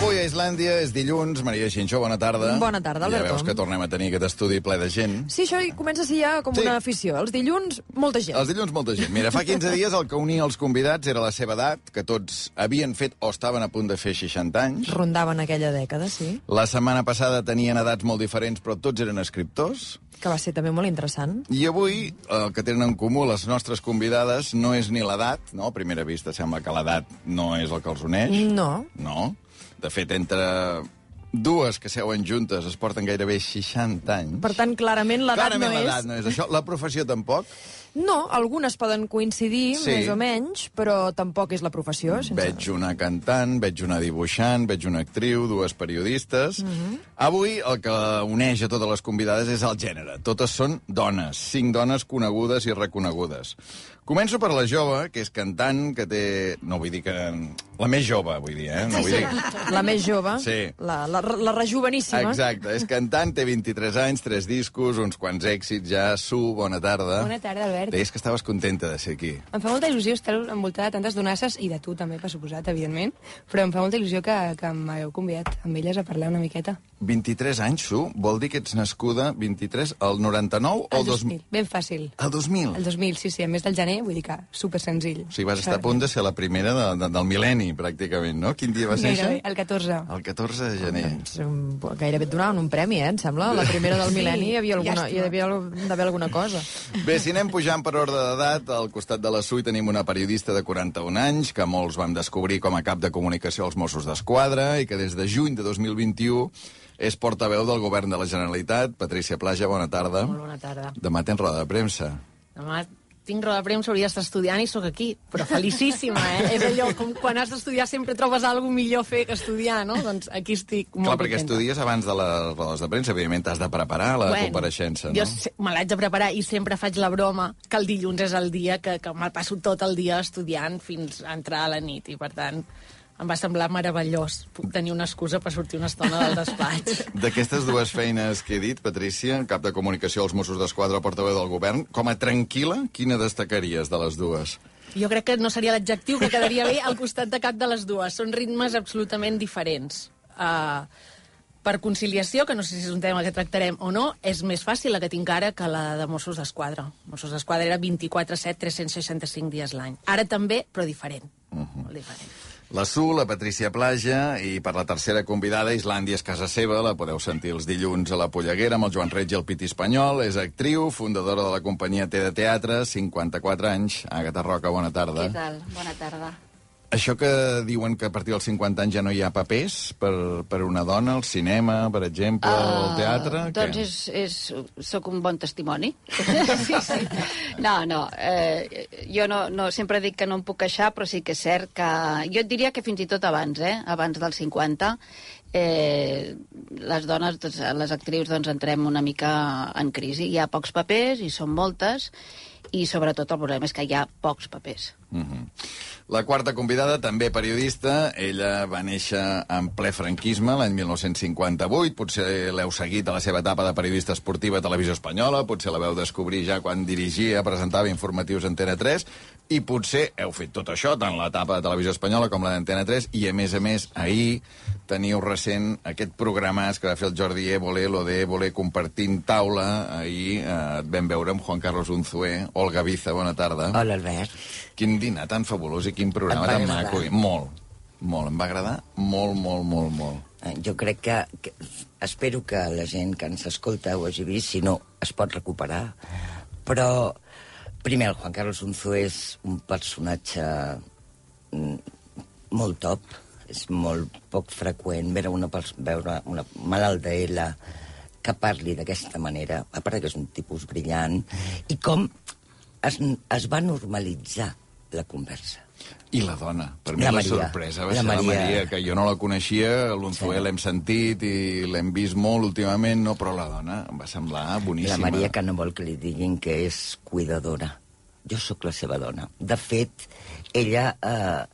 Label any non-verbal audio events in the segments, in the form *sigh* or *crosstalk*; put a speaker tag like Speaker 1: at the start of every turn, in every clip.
Speaker 1: Avui a Islàndia és dilluns. Maria Xinxó, bona tarda.
Speaker 2: Bona tarda,
Speaker 1: Ja
Speaker 2: Alberto.
Speaker 1: veus que tornem a tenir aquest estudi ple de gent.
Speaker 2: Sí, això hi comença a ser ja com
Speaker 1: Sí.
Speaker 2: una afició. Els dilluns, molta gent.
Speaker 1: Els dilluns, molta gent. Mira, fa 15 dies el que unia els convidats era la seva edat, que tots havien fet o estaven a punt de fer 60 anys.
Speaker 2: Rondaven aquella dècada, sí.
Speaker 1: La setmana passada tenien edats molt diferents, però tots eren escriptors.
Speaker 2: Que va ser també molt interessant.
Speaker 1: I avui el que tenen en comú les nostres convidades no és ni l'edat, no? A primera vista sembla que l'edat no és el que els uneix.
Speaker 2: No.
Speaker 1: No. De fet, entre dues que seuen juntes es porten gairebé 60 anys.
Speaker 2: Per tant, clarament l'edat no
Speaker 1: Clarament
Speaker 2: és...
Speaker 1: no és això. La professió tampoc.
Speaker 2: No, algunes poden coincidir,
Speaker 1: Sí.
Speaker 2: més o menys, però tampoc és la professió. Sense...
Speaker 1: Veig una cantant, veig una dibuixant, veig una actriu, dues periodistes...
Speaker 2: Mhm.
Speaker 1: Avui el que uneix a totes les convidades és el gènere. Totes són dones, cinc dones conegudes i reconegudes. Començo per la jove, que és cantant, que té... No vull dir que... La més jove, vull dir, eh? No vull dir...
Speaker 2: La més jove,
Speaker 1: Sí.
Speaker 2: la, la, la rejuveníssima.
Speaker 1: Exacte, és cantant, té 23 anys, tres discos, uns quants èxits ja. Su, bona tarda.
Speaker 3: Bona tarda, Albert.
Speaker 1: Deies que estaves contenta de ser aquí.
Speaker 3: Em fa molta il·lusió estar envoltada de tantes donasses, i de tu també, per suposat, evidentment, però em fa molta il·lusió que, que m'hagueu convidat amb elles a parlar una miqueta.
Speaker 1: 23 anys, Su? Vol dir que ets nascuda 23 al 99 o
Speaker 3: El
Speaker 1: al 2000?
Speaker 3: Ben fàcil.
Speaker 1: El 2000?
Speaker 3: El 2000, sí, sí, a més del gener, vull dir que super senzill.
Speaker 1: O sigui, vas estar a punt de ser la primera de, de, del mil·lenni, pràcticament, no? Quin dia va ser
Speaker 3: Gairebé,
Speaker 1: això?
Speaker 3: el 14.
Speaker 1: El 14 de gener.
Speaker 2: Doncs, um, gairebé et donaven un premi, eh, em sembla. La primera del mil·lenni hi havia alguna, hi havia d'haver alguna cosa.
Speaker 1: Bé, si anem pujant per ordre d'edat, al costat de la SUI tenim una periodista de 41 anys, que molts vam descobrir com a cap de comunicació als Mossos d'Esquadra i que des de juny de 2021 és portaveu del govern de la Generalitat. Patricia Plaja, bona tarda.
Speaker 4: Molt bona tarda.
Speaker 1: Demà tens roda de premsa.
Speaker 4: Demà tinc roda de premsa, hauria d'estar estudiant i sóc aquí, però felicíssima, eh? És allò, com quan has d'estudiar sempre trobes alguna millor fer que estudiar, no? Doncs aquí estic molt
Speaker 1: Clar, perquè
Speaker 4: contenta.
Speaker 1: estudies abans de les rodes de premsa, evidentment t'has de preparar la compareixença, no?
Speaker 4: Jo me l'haig de preparar i sempre faig la broma que el dilluns és el dia que, que me'l passo tot el dia estudiant fins a entrar a la nit i, per tant, em va semblar meravellós. Tenir una excusa per sortir una estona del despatx. *laughs*
Speaker 1: D'aquestes dues feines que he dit, Patrícia, cap de comunicació als Mossos d'Esquadra, portaveu del govern, com a tranquil·la, quina destacaries de les dues?
Speaker 4: Jo crec que no seria l'adjectiu que quedaria bé al costat de cap de les dues. Són ritmes absolutament diferents. Uh, per conciliació, que no sé si és un tema que tractarem o no, és més fàcil la que tinc ara que la de Mossos d'Esquadra. Mossos d'Esquadra era 24-7, 365 dies l'any. Ara també, però diferent. Uh -huh. Molt diferent.
Speaker 1: La Su, la Patrícia Plaja i per la tercera convidada, Islàndia és casa seva, la podeu sentir els dilluns a la Polleguera amb el Joan Reig i el Piti Espanyol, és actriu, fundadora de la companyia T de Teatre, 54 anys. Àgata Roca, bona tarda.
Speaker 5: Què tal? Bona tarda.
Speaker 1: Això que diuen que a partir dels 50 anys ja no hi ha papers per, per una dona, al cinema, per exemple, al teatre...
Speaker 5: Doncs
Speaker 1: què?
Speaker 5: és, és, sóc un bon testimoni. *laughs* sí, sí. No, no, eh, jo no, no, sempre dic que no em puc queixar, però sí que és cert que... Jo et diria que fins i tot abans, eh? Abans dels 50, eh, les dones, doncs, les actrius, doncs, entrem una mica en crisi. Hi ha pocs papers, i són moltes, i sobretot el problema és que hi ha pocs papers.
Speaker 1: Uh -huh. La quarta convidada, també periodista, ella va néixer en ple franquisme l'any 1958, potser l'heu seguit a la seva etapa de periodista esportiva a Televisió Espanyola, potser la veu descobrir ja quan dirigia, presentava informatius a Antena 3, i potser heu fet tot això, tant l'etapa de Televisió Espanyola com la d'Antena 3, i a més a més, ahir teniu recent aquest programàs que va fer el Jordi Évole, lo de Évole compartint taula, ahir eh, et vam veure amb Juan Carlos Unzué, Olga Biza, bona tarda.
Speaker 6: Hola, Albert.
Speaker 1: Quin dinar tan fabulós i quin programa tan
Speaker 6: agradar.
Speaker 1: maco. i Molt, molt. Em va agradar molt, molt, molt, molt.
Speaker 6: Eh, Jo crec que, que... Espero que la gent que ens escolta ho hagi vist, si no, es pot recuperar. Però, primer, el Juan Carlos Unzo és un personatge mm, molt top, és molt poc freqüent veure una, veure una malalt d'ella que parli d'aquesta manera, a part que és un tipus brillant, i com es, es va normalitzar la conversa.
Speaker 1: I la dona. Per mi
Speaker 6: La
Speaker 1: la,
Speaker 6: Maria.
Speaker 1: sorpresa va
Speaker 6: La
Speaker 1: ser la
Speaker 6: Maria.
Speaker 1: Maria, que jo no la coneixia, l'Unzué
Speaker 6: Sí.
Speaker 1: l'hem sentit i l'hem vist molt últimament, no, però la dona em va semblar boníssima.
Speaker 6: La Maria que no vol que li diguin que és cuidadora. Jo sóc la seva dona. De fet, ella eh,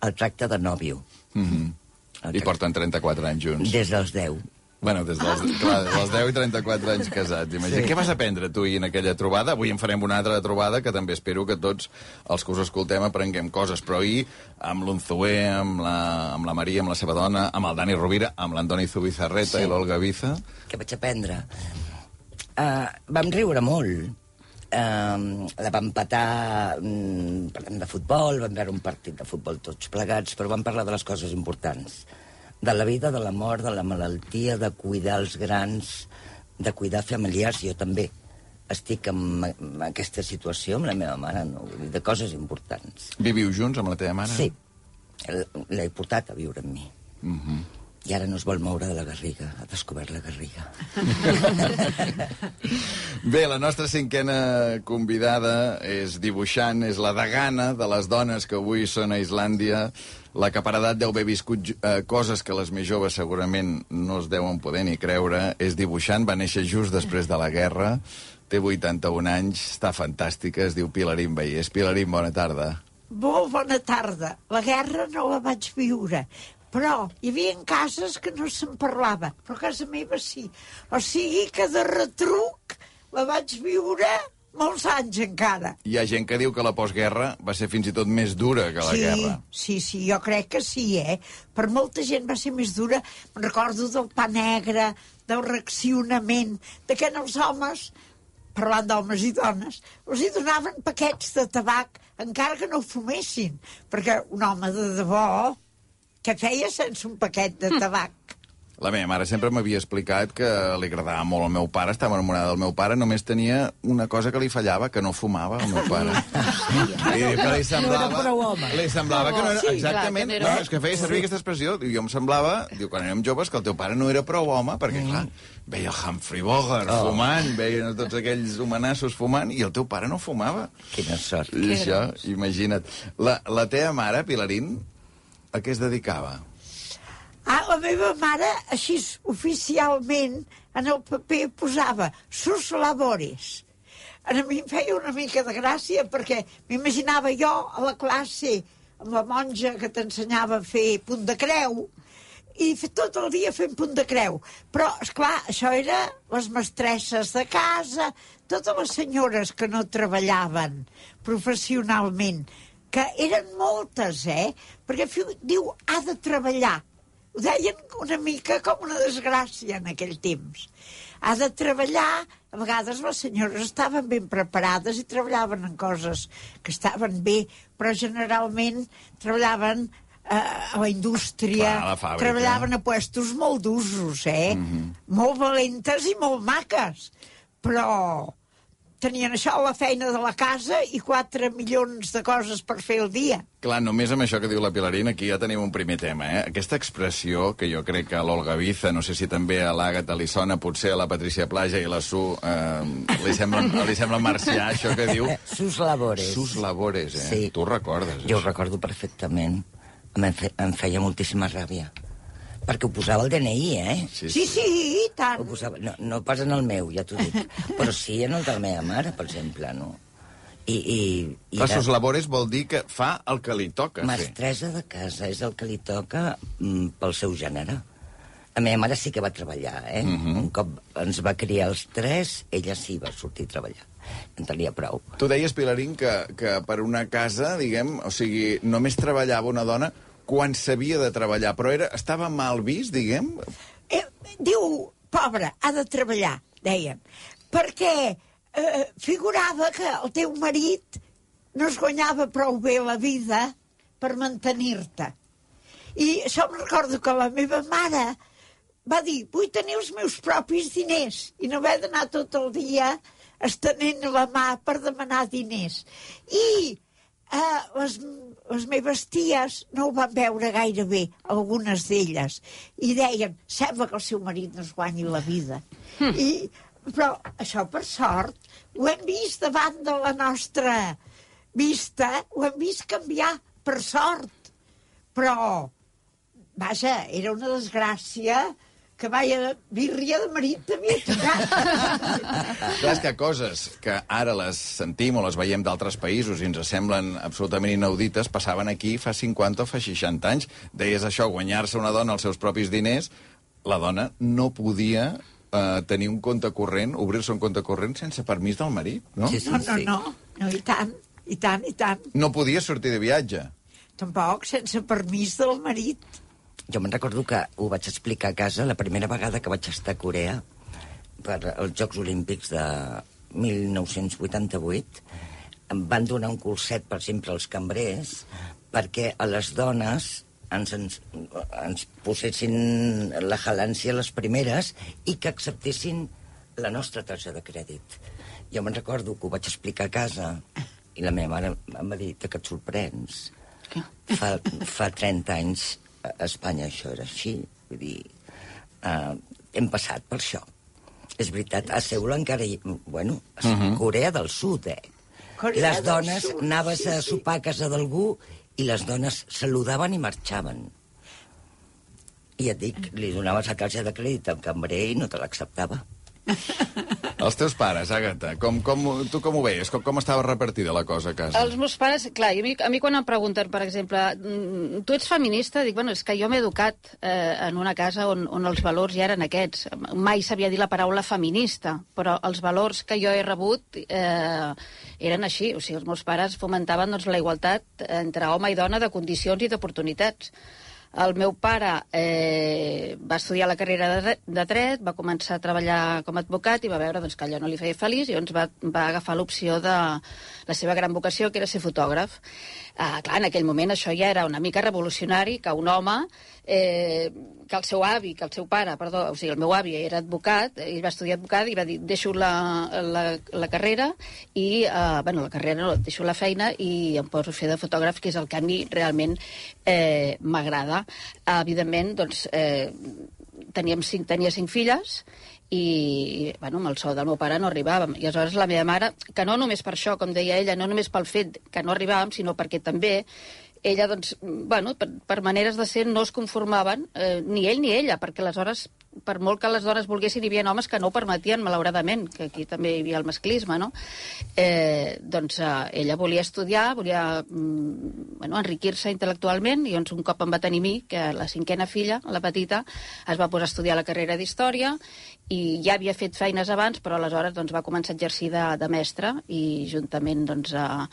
Speaker 6: el tracta de nòvio.
Speaker 1: Mm -hmm. I porten 34 anys junts.
Speaker 6: Des dels 10.
Speaker 1: Bueno, des dels, clar, des dels 10 i 34 anys casats. Imagina. Sí. Què vas aprendre tu ahir en aquella trobada? Avui en farem una altra trobada que també espero que tots els que us escoltem aprenguem coses. Però ahir, amb l'Unzué, amb, la, amb la Maria, amb la seva dona, amb el Dani Rovira, amb l'Antoni Zubizarreta sí. i l'Olga Biza...
Speaker 6: Què vaig aprendre? Uh, vam riure molt. Uh, la vam patar, um, parlem de futbol, vam veure un partit de futbol tots plegats, però vam parlar de les coses importants de la vida, de la mort, de la malaltia, de cuidar els grans, de cuidar familiars. Jo també estic en, en aquesta situació amb la meva mare, no? de coses importants.
Speaker 1: Viviu junts amb la teva mare?
Speaker 6: Sí. L'he portat a viure amb mi. Uh
Speaker 1: mhm.
Speaker 6: -huh. I ara no es vol moure de la Garriga. Ha descobert la Garriga. *laughs*
Speaker 1: Bé, la nostra cinquena convidada és dibuixant, és la degana de les dones que avui són a Islàndia la que per edat deu haver viscut eh, coses que les més joves segurament no es deuen poder ni creure. És dibuixant, va néixer just després de la guerra, té 81 anys, està fantàstica, es diu Pilarín Vallès. Pilarín, bona tarda.
Speaker 7: Molt bona tarda. La guerra no la vaig viure, però hi havia cases que no se'n parlava, però a casa meva sí. O sigui que de retruc la vaig viure molts anys encara.
Speaker 1: Hi ha gent que diu que la postguerra va ser fins i tot més dura que la
Speaker 7: sí,
Speaker 1: guerra.
Speaker 7: Sí, sí, jo crec que sí, eh? Per molta gent va ser més dura. Recordo del pa negre, del reaccionament, de que els homes, parlant d'homes i dones, els hi donaven paquets de tabac encara que no fumessin, perquè un home de debò que feia sense un paquet de tabac?
Speaker 1: La meva mare sempre m'havia explicat que li agradava molt al meu pare, estava enamorada del meu pare, només tenia una cosa que li fallava, que no fumava el meu pare. I que li semblava, li semblava que no era... Exactament, no, és que feia servir aquesta expressió. Diu, jo em semblava, diu, quan érem joves, que el teu pare no era prou home, perquè, clar, veia el Humphrey Bogart oh. fumant, veia tots aquells homenassos fumant, i el teu pare no fumava.
Speaker 6: Quina sort.
Speaker 1: I això, imagina't. La, la teva mare, Pilarín, a què es dedicava?
Speaker 7: Ah, la meva mare, així oficialment, en el paper posava sus labores. A mi em feia una mica de gràcia perquè m'imaginava jo a la classe amb la monja que t'ensenyava a fer punt de creu i tot el dia fent punt de creu. Però, és clar, això era les mestresses de casa, totes les senyores que no treballaven professionalment, que eren moltes, eh? Perquè diu, ha de treballar ho deien una mica com una desgràcia en aquell temps. Ha de treballar, a vegades les senyores estaven ben preparades i treballaven en coses que estaven bé, però generalment treballaven eh, a la indústria,
Speaker 1: Clar, a la fàbrica.
Speaker 7: treballaven a puestos molt d'usos, eh? Mm -hmm. Molt valentes i molt maques. Però tenien això, la feina de la casa i 4 milions de coses per fer el dia.
Speaker 1: Clar, només amb això que diu la Pilarina, aquí ja tenim un primer tema, eh? Aquesta expressió, que jo crec que a l'Olga Biza, no sé si també a l'Àgata li sona, potser a la Patricia Plaja i a la Su, eh, li, sembla, li sembla marcià, això que diu... *laughs*
Speaker 6: Sus labores.
Speaker 1: Sus labores, eh?
Speaker 6: Sí.
Speaker 1: Tu ho recordes,
Speaker 6: Jo
Speaker 1: això?
Speaker 6: ho recordo perfectament. Em, fe, em feia moltíssima ràbia perquè ho posava al DNI, eh?
Speaker 1: Sí,
Speaker 7: Sí, sí, i tant.
Speaker 6: Ho posava, no, no pas en el meu, ja t'ho dic, *laughs* però sí en el de la meva mare, per exemple, no? I, i, i
Speaker 1: Clar, sus labores vol dir que fa el que li toca fer.
Speaker 6: mestressa de casa és el que li toca mm, pel seu gènere. La meva mare sí que va treballar, eh?
Speaker 1: Mhm.
Speaker 6: Un cop ens va criar els tres, ella sí va sortir a treballar. En tenia prou.
Speaker 1: Tu deies, Pilarín, que, que per una casa, diguem, o sigui, només treballava una dona quan s'havia de treballar, però era, estava mal vist, diguem?
Speaker 7: Eh, diu, pobre, ha de treballar, deien, perquè eh, figurava que el teu marit no es guanyava prou bé la vida per mantenir-te. I això em recordo que la meva mare va dir, vull tenir els meus propis diners i no haver d'anar tot el dia estenent la mà per demanar diners. I eh, les, les meves ties no ho van veure gaire bé, algunes d'elles, i deien, sembla que el seu marit no es guanyi la vida. Mm. I, però això, per sort, ho hem vist davant de la nostra vista, ho hem vist canviar, per sort. Però, vaja, era una desgràcia que vaia birria de marit t'havia *laughs* tocat.
Speaker 1: Clar, és que coses que ara les sentim o les veiem d'altres països i ens semblen absolutament inaudites, passaven aquí fa 50 o fa 60 anys. Deies això, guanyar-se una dona els seus propis diners, la dona no podia eh, tenir un compte corrent, obrir-se un compte corrent sense permís del marit, no?
Speaker 6: Sí, sí,
Speaker 7: No, no,
Speaker 6: sí.
Speaker 7: no, no, i tant, i tant, i tant.
Speaker 1: No podia sortir de viatge.
Speaker 7: Tampoc sense permís del marit.
Speaker 6: Jo me'n recordo que ho vaig explicar a casa la primera vegada que vaig estar a Corea per als Jocs Olímpics de 1988. Em van donar un curset, per exemple, als cambrers, perquè a les dones ens, ens, ens posessin la halància les primeres i que acceptessin la nostra targeta de crèdit. Jo me'n recordo que ho vaig explicar a casa i la meva mare em va dir que et sorprens. Fa, fa 30 anys a Espanya això era així. Vull dir, uh, hem passat per això. És veritat, a Seul encara hi... Bueno, a uh -huh. Corea del Sud, eh?
Speaker 7: Corea
Speaker 6: les dones,
Speaker 7: Sud,
Speaker 6: anaves
Speaker 7: sí,
Speaker 6: a
Speaker 7: sí.
Speaker 6: sopar a casa d'algú i les dones saludaven i marxaven. I et dic, li donaves la targeta de crèdit al cambrer i no te l'acceptava.
Speaker 1: Els teus pares, Àgata, com, com, tu com ho veies? Com, com estava repartida la cosa a casa?
Speaker 5: Els meus pares, clar, a mi, a mi quan em pregunten, per exemple, "Mm, tu ets feminista? Dic, bueno, és que jo m'he educat eh, en una casa on, on els valors ja eren aquests. Mai sabia dir la paraula feminista, però els valors que jo he rebut eh, eren així. O sigui, els meus pares fomentaven doncs, la igualtat entre home i dona de condicions i d'oportunitats. El meu pare eh, va estudiar la carrera de, de dret, va començar a treballar com a advocat i va veure doncs, que allò no li feia feliç i llavors va, va agafar l'opció de la seva gran vocació, que era ser fotògraf. Ah, clar, en aquell moment això ja era una mica revolucionari, que un home, eh, que el seu avi, que el seu pare, perdó, o sigui, el meu avi era advocat, ell va estudiar advocat i va dir, deixo la, la, la carrera i, eh, bueno, la carrera no, deixo la feina i em poso a fer de fotògraf, que és el que a mi realment eh, m'agrada. Evidentment, doncs, eh, teníem cinc, tenia cinc filles i, bueno, amb el sou del meu pare no arribàvem. I aleshores la meva mare, que no només per això, com deia ella, no només pel fet que no arribàvem, sinó perquè també ella, doncs, bueno, per, per maneres de ser no es conformaven, eh, ni ell ni ella, perquè aleshores, per molt que les dones volguessin, hi havia homes que no ho permetien, malauradament, que aquí també hi havia el masclisme, no? Eh, doncs eh, ella volia estudiar, volia mm, bueno, enriquir-se intel·lectualment, i doncs un cop em va tenir mi, que la cinquena filla, la petita, es va posar a estudiar la carrera d'Història, i ja havia fet feines abans, però aleshores doncs, va començar a exercir de, de mestre i juntament doncs, a,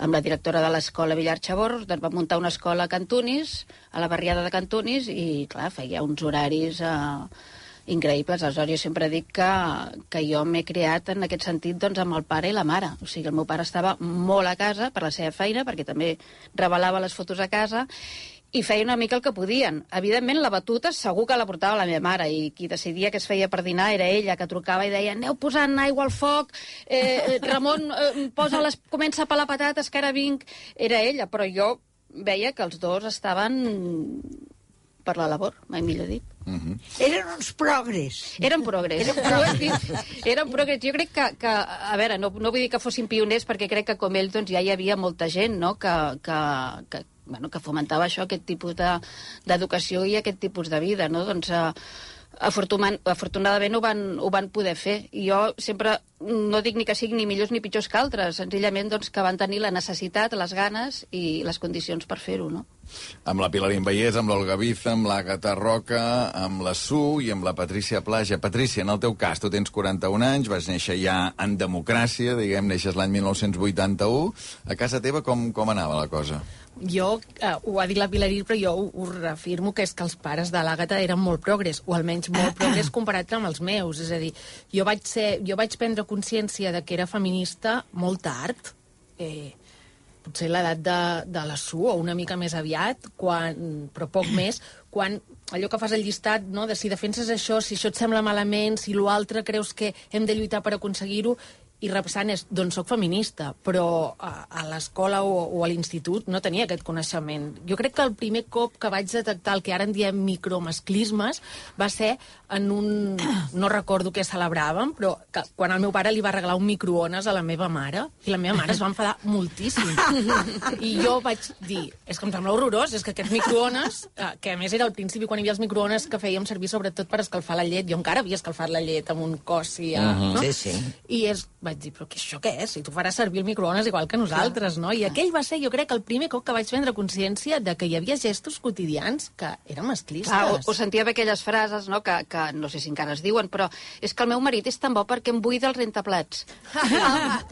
Speaker 5: amb la directora de l'escola Villar Chaborros doncs, va muntar una escola a Cantunis, a la barriada de Cantunis, i clar, feia uns horaris eh, increïbles. Aleshores jo sempre dic que, que jo m'he creat en aquest sentit doncs, amb el pare i la mare. O sigui, el meu pare estava molt a casa per la seva feina, perquè també revelava les fotos a casa, i feia una mica el que podien. Evidentment, la batuta segur que la portava la meva mare, i qui decidia què es feia per dinar era ella, que trucava i deia aneu posant aigua al foc, eh, Ramon eh, posa les, comença a pelar patates, que ara vinc... Era ella, però jo veia que els dos estaven per la labor, mai millor dit.
Speaker 7: Eren uns progres.
Speaker 5: Eren progrés. Eren progrés. *laughs* Eren progrés. Jo crec que, que a veure, no, no vull dir que fossin pioners, perquè crec que com ells doncs, ja hi havia molta gent no? que, que, que, bueno, que fomentava això, aquest tipus de- d'educació i aquest tipus de vida. No? Doncs, eh, afortunadament, afortunadament ho van, ho van poder fer. I jo sempre no dic ni que siguin ni millors ni pitjors que altres, senzillament doncs, que van tenir la necessitat, les ganes i les condicions per fer-ho. No?
Speaker 1: Amb la Pilarín Vallès, amb l'Olga Biza, amb l'Àgata Roca, amb la Su i amb la Patrícia Plaja. Patrícia, en el teu cas, tu tens 41 anys, vas néixer ja en democràcia, diguem, neixes l'any 1981. A casa teva com, com anava la cosa?
Speaker 4: Jo, eh, ho ha dit la Pilarí, però jo ho, ho reafirmo, que és que els pares de l'Àgata eren molt progres, o almenys molt *coughs* progres comparat amb els meus. És a dir, jo vaig, ser, jo vaig prendre consciència de que era feminista molt tard, eh, potser l'edat de, de la SU, o una mica més aviat, quan, però poc *coughs* més, quan allò que fas el llistat, no, de si defenses això, si això et sembla malament, si l'altre creus que hem de lluitar per aconseguir-ho, i repassant és, doncs soc feminista, però a, a l'escola o, o a l'institut no tenia aquest coneixement. Jo crec que el primer cop que vaig detectar el que ara en diem micromasclismes va ser en un... no recordo què celebràvem, però que, quan el meu pare li va regalar un microones a la meva mare, i la meva mare es va enfadar moltíssim. I jo vaig dir, és que em sembla horrorós, és que aquests microones, eh, que a més era al principi quan hi havia els microones que fèiem servir sobretot per escalfar la llet, jo encara havia escalfat la llet amb un cos i... Uh,
Speaker 6: Mhm.
Speaker 4: no?
Speaker 6: Sí, sí.
Speaker 4: I és, vaig vaig dir, però què, això què és? Si tu faràs servir el microones igual que nosaltres, no? I aquell va ser, jo crec, el primer cop que vaig prendre consciència de que hi havia gestos quotidians que eren masclistes.
Speaker 5: Ah, o, o sentia bé aquelles frases, no?, que, que no sé si encara es diuen, però és que el meu marit és tan bo perquè em buida el rentaplats. *laughs*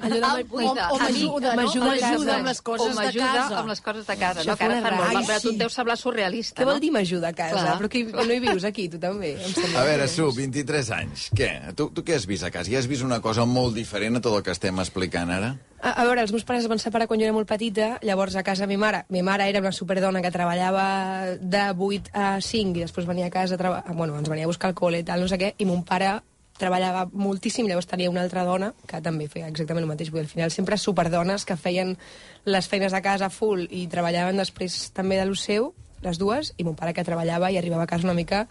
Speaker 4: Allò de
Speaker 5: buida.
Speaker 4: o- o m'ajuda, no?
Speaker 5: m'ajuda
Speaker 4: amb les coses
Speaker 5: o
Speaker 4: de
Speaker 5: m'ajuda
Speaker 4: casa.
Speaker 5: amb les coses de casa.
Speaker 3: Això
Speaker 5: No, que ara
Speaker 3: fa
Speaker 5: fan molt, però a tu et deu semblar surrealista,
Speaker 3: Què
Speaker 5: no?
Speaker 3: vol dir m'ajuda a casa?
Speaker 5: Clar.
Speaker 3: Però que no hi vius aquí, tu també.
Speaker 1: A veure, Su, 23 anys. Què? Tu, tu què has vist a casa? Ja has vist una cosa molt diferent a tot el que estem explicant ara?
Speaker 3: A, a veure, els meus pares es van separar quan jo era molt petita, llavors a casa mi mare, mi mare era una superdona que treballava de 8 a 5 i després venia a casa, treba... bueno, ens venia a buscar el col·le tal, no sé què, i mon pare treballava moltíssim, llavors tenia una altra dona que també feia exactament el mateix. Vull al final sempre superdones que feien les feines de casa full i treballaven després també de lo seu, les dues, i mon pare que treballava i arribava a casa una mica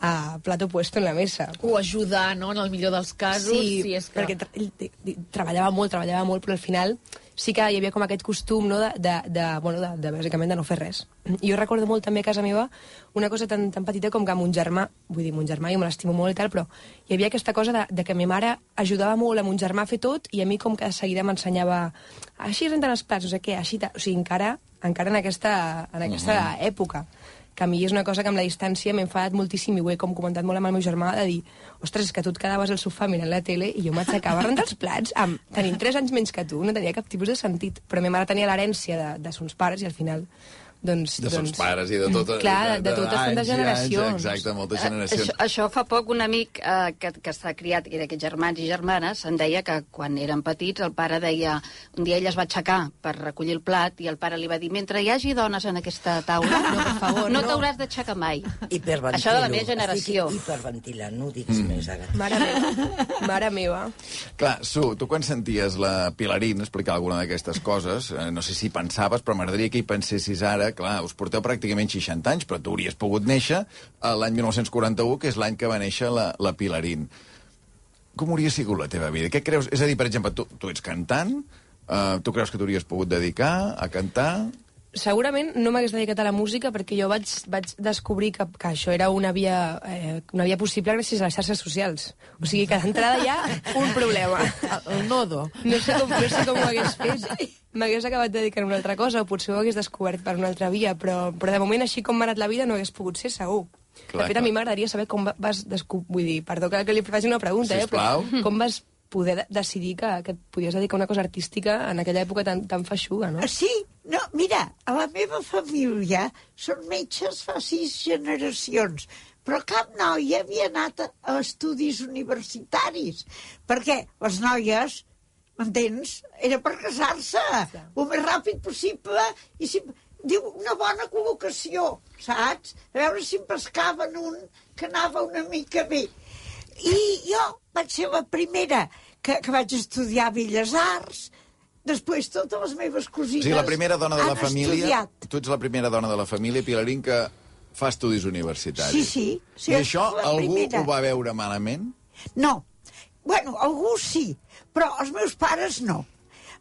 Speaker 3: a plato puesto en la mesa.
Speaker 4: O ajudar, no?, en el millor dels casos.
Speaker 3: Sí,
Speaker 4: si és que...
Speaker 3: perquè tra treballava molt, treballava molt, però al final sí que hi havia com aquest costum, no?, de, de, de, bueno, de, de, bàsicament de no fer res. I jo recordo molt també a casa meva una cosa tan, tan petita com que mon germà, vull dir, mon germà jo me l'estimo molt i tal, però hi havia aquesta cosa de, de que ma mare ajudava molt a mon germà a fer tot i a mi com que de seguida m'ensenyava així renten els plats, no sé què, així... ta-". O sigui, encara, encara en aquesta, en aquesta època que a mi és una cosa que amb la distància m'he enfadat moltíssim i ho he com comentat molt amb el meu germà de dir, ostres, que tu et quedaves al sofà mirant la tele i jo m'aixecava rentar els plats amb, tenint 3 anys menys que tu, no tenia cap tipus de sentit però ma mare tenia l'herència de, de sons pares i al final doncs,
Speaker 1: De
Speaker 3: doncs,
Speaker 1: pares i de tot...
Speaker 3: Clar, de, de totes
Speaker 1: anys
Speaker 3: tantes
Speaker 1: i anys,
Speaker 3: generacions.
Speaker 1: Exacte, moltes
Speaker 5: Eh,
Speaker 1: generacions.
Speaker 5: Això, això fa poc un amic eh, que, que està criat i d'aquests germans i germanes em deia que quan eren petits el pare deia... Un dia ell es va aixecar per recollir el plat i el pare li va dir mentre hi hagi dones en aquesta taula, no, per favor, no, t'hauràs d'aixecar mai. Això de la meva generació.
Speaker 6: Estic hiperventilant, no ho diguis mm. més ara.
Speaker 3: Mare meva, mare meva.
Speaker 1: Clar, Su, tu quan senties la Pilarín explicar alguna d'aquestes coses, eh, no sé si pensaves, però m'agradaria que hi pensessis ara, clar, us porteu pràcticament 60 anys, però tu hauries pogut néixer a l'any 1941, que és l'any que va néixer la, la Pilarín. Com hauria sigut la teva vida? Què creus? És a dir, per exemple, tu, tu ets cantant, uh, tu creus que t'hauries pogut dedicar a cantar?
Speaker 3: Segurament no m'hagués dedicat a la música perquè jo vaig, vaig descobrir que, que això era una via, eh, una via possible gràcies a les xarxes socials. O sigui que d'entrada hi ha un problema.
Speaker 2: El nodo.
Speaker 3: No sé com, no sé com ho hagués fet. M'hagués acabat dedicant a una altra cosa o potser ho hagués descobert per una altra via, però, però de moment, així com m'ha anat la vida, no hagués pogut ser segur.
Speaker 1: Clar,
Speaker 3: de fet, a
Speaker 1: clar.
Speaker 3: mi m'agradaria saber com va- vas descobrir... Vull dir, perdó que, que li faci una pregunta, eh,
Speaker 1: Sisplau.
Speaker 3: però com vas poder de decidir que, que et podies dedicar a una cosa artística en aquella època tan, tan feixuga, no?
Speaker 7: Ah, Sí, no, mira, a la meva família són metges fa sis generacions, però cap noia havia anat a, a estudis universitaris, perquè les noies, m'entens, era per casar-se el més ràpid possible i si, diu, una bona col·locació, saps? A veure si em pescaven un que anava una mica bé. I jo vaig ser la primera que, que vaig estudiar Belles Arts, després totes les meves cosines
Speaker 1: sigui, la primera dona de la família...
Speaker 7: estudiat.
Speaker 1: Tu ets la primera dona de la família, Pilarín, que fa estudis universitaris.
Speaker 7: Sí, sí, sí,
Speaker 1: I això algú
Speaker 7: primera.
Speaker 1: ho va veure malament?
Speaker 7: No. Bueno, algú sí, però els meus pares no.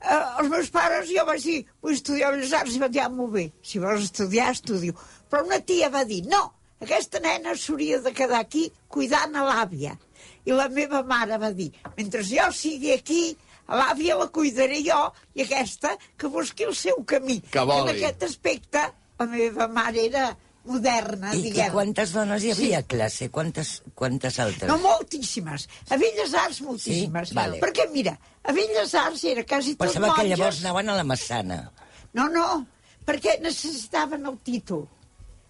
Speaker 7: Uh, els meus pares, jo vaig dir, vull estudiar Belles Arts, i van dir, ah, molt bé, si vols estudiar, estudio. Però una tia va dir, no, aquesta nena s'hauria de quedar aquí cuidant a l'àvia. I la meva mare va dir, mentre jo sigui aquí, l'àvia la cuidaré jo, i aquesta que busqui el seu camí.
Speaker 1: Que
Speaker 7: I en aquest aspecte, la meva mare era moderna,
Speaker 6: I, I
Speaker 7: diguem.
Speaker 6: quantes dones hi havia a classe? Quantes, quantes altres?
Speaker 7: No, moltíssimes. A Belles Arts, moltíssimes.
Speaker 6: Sí? Vale.
Speaker 7: Perquè, mira, a Belles Arts era quasi tot
Speaker 6: Pensava que
Speaker 7: monges.
Speaker 6: llavors anaven a la Massana.
Speaker 7: No, no, perquè necessitaven el títol.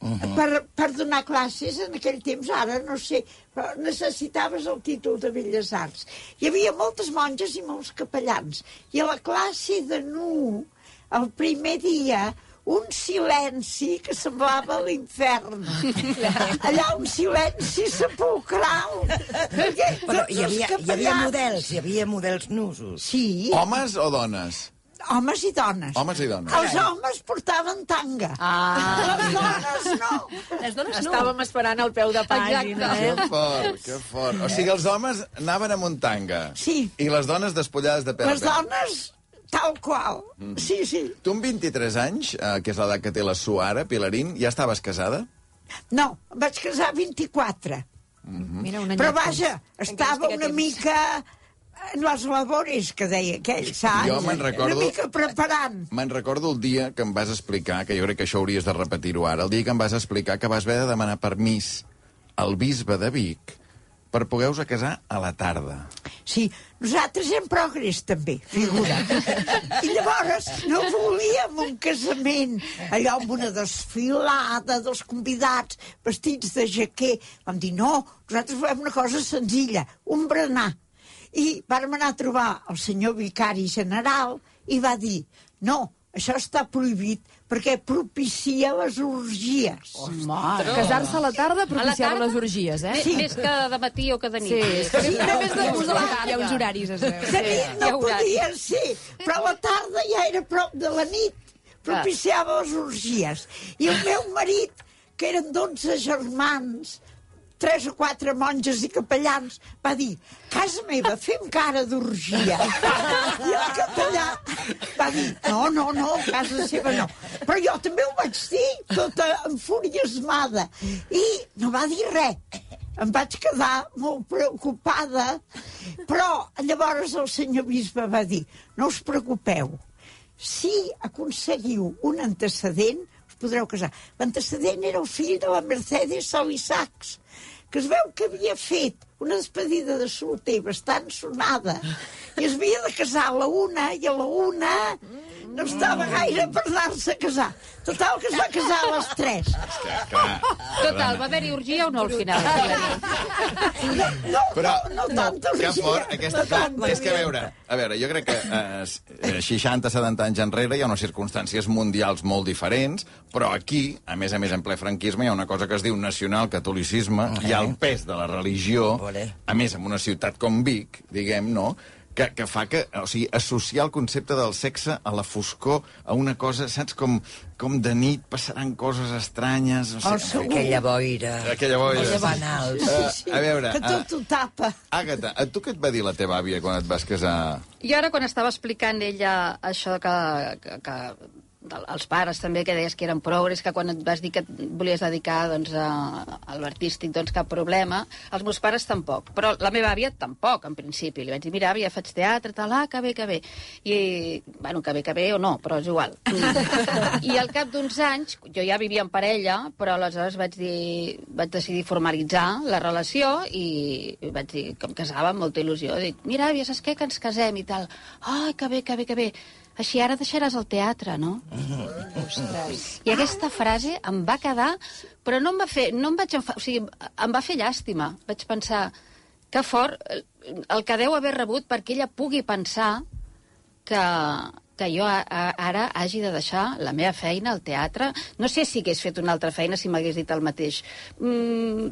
Speaker 7: Uh
Speaker 6: Mhm.
Speaker 7: -huh. per, per donar classes en aquell temps, ara no sé, però necessitaves el títol de Belles Arts. Hi havia moltes monges i molts capellans. I a la classe de nu, el primer dia, un silenci que semblava l'infern. *laughs* Allà un silenci sepulcral. Perquè
Speaker 6: Però hi havia, hi havia models, hi havia models nusos.
Speaker 7: Sí,
Speaker 1: Homes o dones?
Speaker 7: Homes i dones.
Speaker 1: Homes i dones.
Speaker 7: Els homes portaven tanga.
Speaker 5: Ah,
Speaker 7: Les dones no.
Speaker 3: Les dones no.
Speaker 4: Estàvem esperant al peu de pàgina,
Speaker 1: Que
Speaker 4: eh?
Speaker 1: fort, que fort. O sigui, els homes anaven a muntanga.
Speaker 7: Sí.
Speaker 1: I les dones despullades de peu
Speaker 7: Les dones, tal qual. Sí, sí.
Speaker 1: Tu amb 23 anys, eh, que és l'edat que té la Su ara, Pilarín, ja estaves casada?
Speaker 7: No, vaig casar a 24.
Speaker 2: Mira, un
Speaker 7: Però vaja, estava una
Speaker 3: temps.
Speaker 7: mica les labores, que deia aquell, saps?
Speaker 1: Jo me'n recordo-
Speaker 7: Una mica preparant.
Speaker 1: Me'n recordo el dia que em vas explicar, que jo crec que això hauries de repetir-ho ara, el dia que em vas explicar que vas haver de demanar permís al bisbe de Vic per poder-vos a casar a la tarda.
Speaker 7: Sí, nosaltres hem progrés també, figura. I llavors no volíem un casament, allò amb una desfilada dels convidats, vestits de jaquer. Vam dir, no, nosaltres volem una cosa senzilla, un berenar. I vàrem anar a trobar el senyor vicari general i va dir, no, això està prohibit perquè propicia les orgies.
Speaker 2: Casar-se a la tarda propiciava
Speaker 5: tarda?
Speaker 2: les orgies, eh?
Speaker 5: Sí. Més que de matí o que de nit.
Speaker 2: Sí, sí,
Speaker 7: Sí,
Speaker 2: més de gust de la
Speaker 7: no,
Speaker 2: Hi ha uns horaris, es veu.
Speaker 7: De nit no podia ser, però a la tarda ja era prop de la nit, propiciava les orgies. I el meu marit, que eren 12 germans, tres o quatre monges i capellans, va dir, casa meva, fem cara d'orgia. I el capellà va dir, no, no, no, casa seva no. Però jo també ho vaig dir, tota enfuriasmada. I no va dir res. Em vaig quedar molt preocupada, però llavors el senyor bisbe va dir, no us preocupeu, si aconseguiu un antecedent, us podreu casar. L'antecedent era el fill de la Mercedes Solissacs, que es veu que havia fet una despedida de solter bastant sonada i es havia de casar a la una i a la una no estava gaire per anar-se a casar. Total, que es va casar a les tres. *laughs*
Speaker 1: Clar,
Speaker 5: Total, va haver-hi orgia o no al final?
Speaker 7: No, no,
Speaker 1: Però,
Speaker 7: no, no tanta
Speaker 1: que
Speaker 7: orgia.
Speaker 1: fort, aquesta...
Speaker 7: no tanta.
Speaker 1: és que, a veure, a veure, jo crec que eh, 60-70 anys enrere hi ha unes circumstàncies mundials molt diferents, però aquí, a més a més, en ple franquisme, hi ha una cosa que es diu nacional-catolicisme, hi ha el pes de la religió, a més, en una ciutat com Vic, diguem, no?, que, que fa que, o sigui, associar el concepte del sexe a la foscor, a una cosa, saps, com, com de nit passaran coses estranyes... O
Speaker 7: Oh,
Speaker 1: sigui,
Speaker 7: segur.
Speaker 6: Aquella boira.
Speaker 1: aquella boira.
Speaker 6: Aquella banals.
Speaker 1: Eh, a veure,
Speaker 7: Que tot ho tapa.
Speaker 1: Àgata, a tu què et va dir la teva àvia quan et vas casar?
Speaker 5: I ara, quan estava explicant ella això que, que, que els pares també, que deies que eren progres, que quan et vas dir que et volies dedicar doncs, a, a l'artístic, doncs cap problema. Els meus pares tampoc, però la meva àvia tampoc, en principi. Li vaig dir, mira, àvia, faig teatre, tal, ah, que bé, que bé. I, bueno, que bé, que bé o no, però és igual. *laughs* I al cap d'uns anys, jo ja vivia en parella, però aleshores vaig, dir, vaig decidir formalitzar la relació i vaig dir que em casava amb molta il·lusió. Dic, mira, àvia, saps què? Que ens casem i tal. Ai, que bé, que bé, que bé. Així ara deixaràs el teatre, no? I aquesta frase em va quedar, però no em va fer, no em vaig enfadar, o sigui, em va fer llàstima. Vaig pensar, que fort el que deu haver rebut perquè ella pugui pensar que, que jo a, a, ara hagi de deixar la meva feina al teatre. No sé si hagués fet una altra feina si m'hagués dit el mateix. Mm,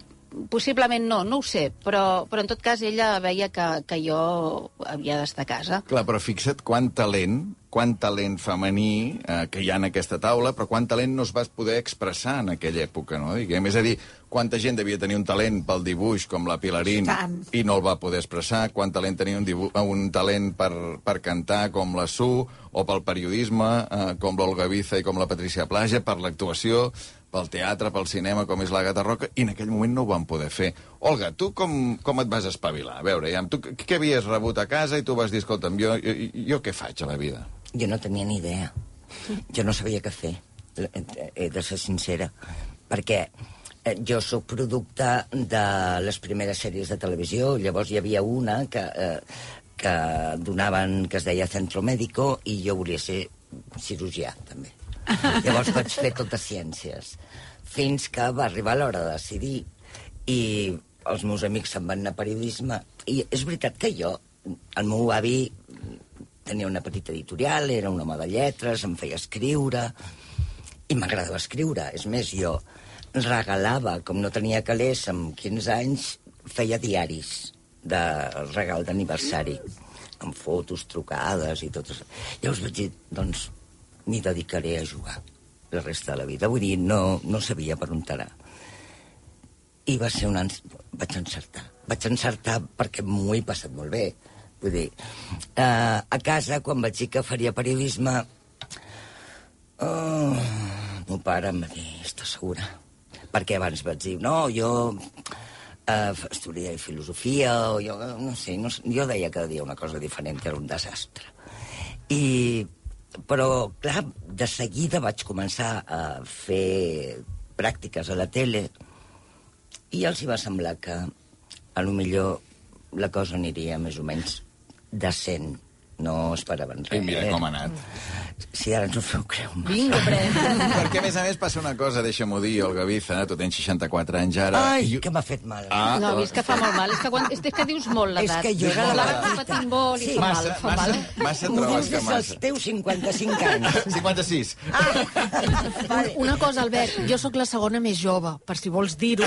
Speaker 5: possiblement no, no ho sé, però, però en tot cas ella veia que, que jo havia d'estar a casa.
Speaker 1: Clar, però fixa't quant talent, quant talent femení eh, que hi ha en aquesta taula, però quant talent no es va poder expressar en aquella època, no? Diguem, és a dir, quanta gent devia tenir un talent pel dibuix, com la Pilarín,
Speaker 7: Tant.
Speaker 1: i no el va poder expressar, quant talent tenia un, dibu un talent per, per cantar, com la Su, o pel periodisme, eh, com l'Olga Biza i com la Patricia Plaja, per l'actuació, pel teatre, pel cinema, com és l'Agata Roca, i en aquell moment no ho van poder fer. Olga, tu com, com et vas espavilar? A veure, ja, tu què havies rebut a casa i tu vas dir, escolta'm, jo, jo, jo què faig a la vida?
Speaker 6: Jo no tenia ni idea. Jo no sabia què fer, he de ser sincera, perquè eh, jo sóc producte de les primeres sèries de televisió, llavors hi havia una que, eh, que donaven, que es deia Centro Médico, i jo volia ser cirurgià, també. Llavors vaig fer totes ciències, fins que va arribar l'hora de decidir, i els meus amics se'n van anar a periodisme, i és veritat que jo, el meu avi tenia una petita editorial, era un home de lletres, em feia escriure, i m'agradava escriure. És més, jo regalava, com no tenia calés, amb 15 anys, feia diaris de regal d'aniversari, amb fotos, trucades i tot això. Llavors vaig dir, doncs, m'hi dedicaré a jugar la resta de la vida. Vull dir, no, no sabia per on anar. I va ser un... ens- Vaig encertar. Vaig encertar perquè m'ho he passat molt bé. Vull dir, eh, a casa, quan vaig dir que faria periodisme, oh, meu pare em va dir, estàs segura? Perquè abans vaig dir, no, jo Uh, estudiar filosofia, o jo no sé, no, jo deia cada dia una cosa diferent, era un desastre. I, però, clar, de seguida vaig començar a fer pràctiques a la tele i els hi va semblar que a lo millor la cosa aniria més o menys decent. No esperaven res.
Speaker 1: I mira
Speaker 6: eh?
Speaker 1: com ha anat.
Speaker 6: Si ara ens ho feu creu massa.
Speaker 4: Vinga, pren.
Speaker 1: Perquè, a més a més, passa una cosa, deixa-m'ho dir, Olga Biza, tu tens 64 anys ara.
Speaker 6: Ai,
Speaker 1: i-
Speaker 6: que m'ha fet mal.
Speaker 1: Ah,
Speaker 5: No, és que fa molt mal. És que, quan, és que dius molt
Speaker 6: És
Speaker 5: l'edat.
Speaker 6: que jo era la
Speaker 5: patint molt i
Speaker 6: Sí.
Speaker 5: fa
Speaker 1: massa,
Speaker 5: mal, fa
Speaker 1: massa,
Speaker 5: mal.
Speaker 1: massa trobes
Speaker 6: dius
Speaker 1: que
Speaker 6: des dels
Speaker 1: massa.
Speaker 6: teus 55 anys. *laughs*
Speaker 1: 56.
Speaker 6: Vale.
Speaker 4: Una cosa, Albert, jo sóc la segona més jove, per si vols dir-ho.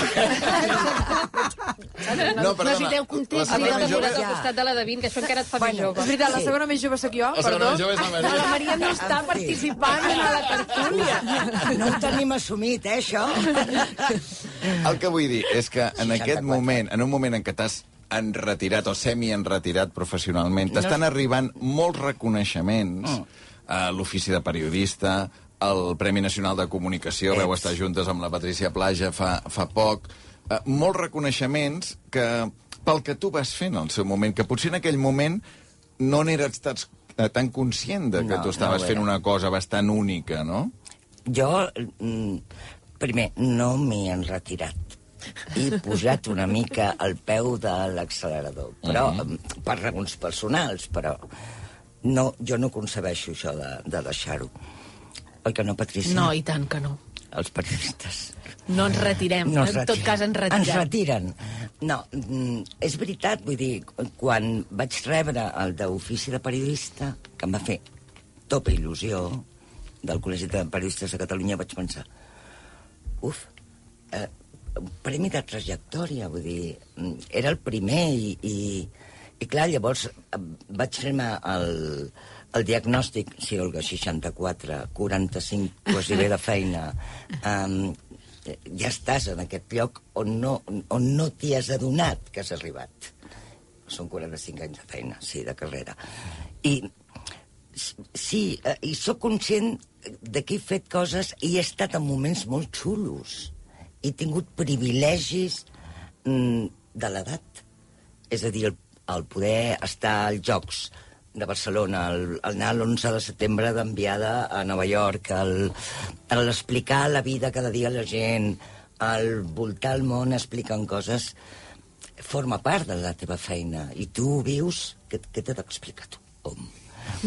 Speaker 1: No, perdona,
Speaker 4: Necessiteu context.
Speaker 1: la segona més jove-
Speaker 5: al costat de la de 20, que això encara et fa més
Speaker 6: Bueno,
Speaker 5: jove.
Speaker 2: És veritat, la
Speaker 6: Sí.
Speaker 2: Més jove sóc jo,
Speaker 1: La
Speaker 2: perdó.
Speaker 1: més jove és la Maria. *laughs*
Speaker 2: La Maria no està participant en la tertúlia.
Speaker 6: No ho tenim assumit, eh, això?
Speaker 1: El que vull dir és que en
Speaker 6: 64.
Speaker 1: aquest moment, en un moment en què t'has enretirat o semi-enretirat professionalment, t'estan arribant molts reconeixements
Speaker 6: Mm.
Speaker 1: a l'ofici de periodista, el Premi Nacional de Comunicació,
Speaker 6: Ets.
Speaker 1: veu estar juntes amb la Patricia Plaja fa, fa poc, eh, molts reconeixements que pel que tu vas fent al seu moment, que potser en aquell moment no n'eres tan, eh, tan conscient de que
Speaker 6: No,
Speaker 1: tu estaves
Speaker 6: no
Speaker 1: fent una cosa bastant única, no?
Speaker 6: Jo, mm, primer, no m'he enretirat. He posat una mica al peu de l'accelerador, però mm, per raons personals, però no, jo no concebeixo això de, de deixar-ho. Oi que no, Patricia?
Speaker 4: No, i tant que no.
Speaker 6: Els periodistes.
Speaker 4: No ens retirem.
Speaker 6: No es
Speaker 4: en tot
Speaker 6: retiren.
Speaker 4: cas, ens retirem.
Speaker 6: Ens retiren. No, mm, és veritat, vull dir, quan vaig rebre el d'ofici de periodista, que em va fer topa il·lusió, del Col·legi de Periodistes de Catalunya, vaig pensar, uf, eh, un premi de trajectòria, vull dir, mm, era el primer i, i, i clar, llavors eh, vaig fer-me el, el diagnòstic, sí, Olga, 64, 45, quasi bé de feina, um, ja estàs en aquest lloc on no, on no t'hi has adonat que has arribat. Són 45 anys de feina, sí, de carrera. I sí, eh, i sóc conscient de que he fet coses i he estat en moments molt xulos. He tingut privilegis mm, de l'edat. És a dir, el, el poder estar als Jocs de Barcelona, el, el anar l'11 de setembre d'enviada a Nova York, el, el explicar la vida cada dia a la gent, el voltar el món explicant coses, forma part de la teva feina. I tu ho vius... Què, què t'he d'explicar tu? Com?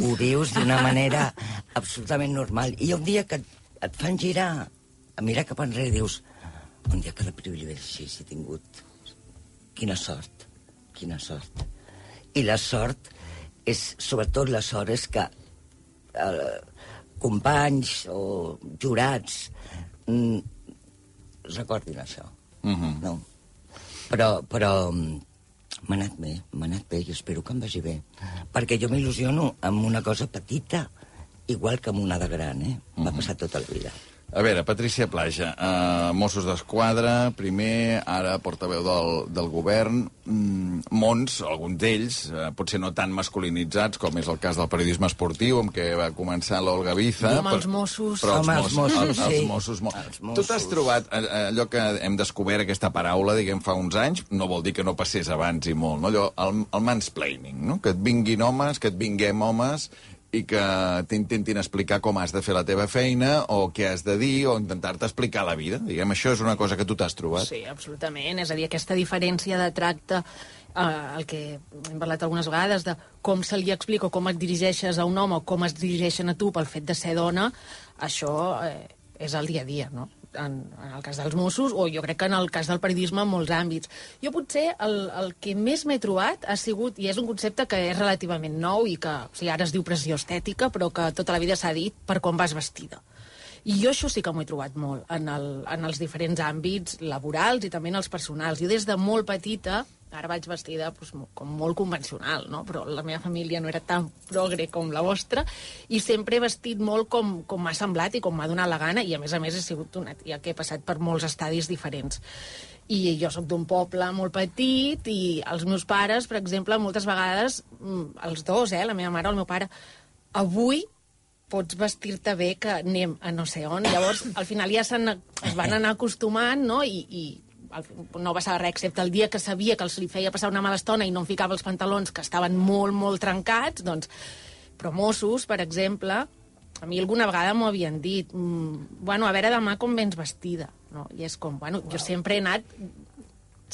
Speaker 6: Ho vius d'una manera absolutament normal. I un dia que et, et fan girar, a mirar cap enrere, dius un dia que de privilegis he tingut. Quina sort, quina sort. I la sort és, sobretot la sort és que eh, companys o jurats mm, recordin això.
Speaker 1: Mhm.
Speaker 6: No. Però, però mm, m'ha anat bé, m'ha anat bé i espero que em vagi bé. Perquè jo m'il·lusiono amb una cosa petita, igual que amb una de gran, eh? M'ha passat tota la vida.
Speaker 1: A veure, Patricia Plaja, uh, Mossos d'Esquadra, primer, ara portaveu del, del govern, mm, mons, alguns d'ells, uh, potser no tan masculinitzats com és el cas del periodisme esportiu, amb què va començar l'Olga Biza.
Speaker 4: Home, els Mossos.
Speaker 1: Però els
Speaker 6: Home, els
Speaker 1: Mossos,
Speaker 6: Mossos,
Speaker 1: els, els
Speaker 6: sí.
Speaker 1: Mossos, mo...
Speaker 6: Els
Speaker 1: Tu t'has
Speaker 6: Mossos.
Speaker 1: trobat eh, eh, allò que hem descobert, aquesta paraula, diguem, fa uns anys, no vol dir que no passés abans i molt, no? Allò, el, el mansplaining, no? Que et vinguin homes, que et vinguem homes i que t'intentin explicar com has de fer la teva feina o què has de dir o intentar-te explicar la vida. Diguem, això és una cosa que tu t'has trobat.
Speaker 4: Sí, absolutament. És a dir, aquesta diferència de tracte, eh, el que hem parlat algunes vegades, de com se li explica o com et dirigeixes a un home o com es dirigeixen a tu pel fet de ser dona, això eh, és el dia a dia, no? En, en el cas dels Mossos, o jo crec que en el cas del periodisme en molts àmbits. Jo potser el, el que més m'he trobat ha sigut, i és un concepte que és relativament nou i que o sigui, ara es diu pressió estètica, però que tota la vida s'ha dit per com vas vestida. I jo això sí que m'ho he trobat molt en, el, en els diferents àmbits laborals i també en els personals. Jo des de molt petita, ara vaig vestida doncs, com molt convencional, no? però la meva família no era tan progre com la vostra i sempre he vestit molt com, com m'ha semblat i com m'ha donat la gana i a més a més he sigut una tia que he passat per molts estadis diferents. I jo sóc d'un poble molt petit i els meus pares, per exemple, moltes vegades, mm, els dos, eh, la meva mare o el meu pare, avui pots vestir-te bé que anem a no sé on. Llavors, al final ja es van anar acostumant, no?, i, i no passava res, excepte el dia que sabia que els li feia passar una mala estona i no em ficava els pantalons que estaven molt, molt trencats, doncs... Però Mossos, per exemple, a mi alguna vegada m'ho havien dit, mm, bueno, a veure demà com vens vestida, no? I és com, bueno, jo sempre he anat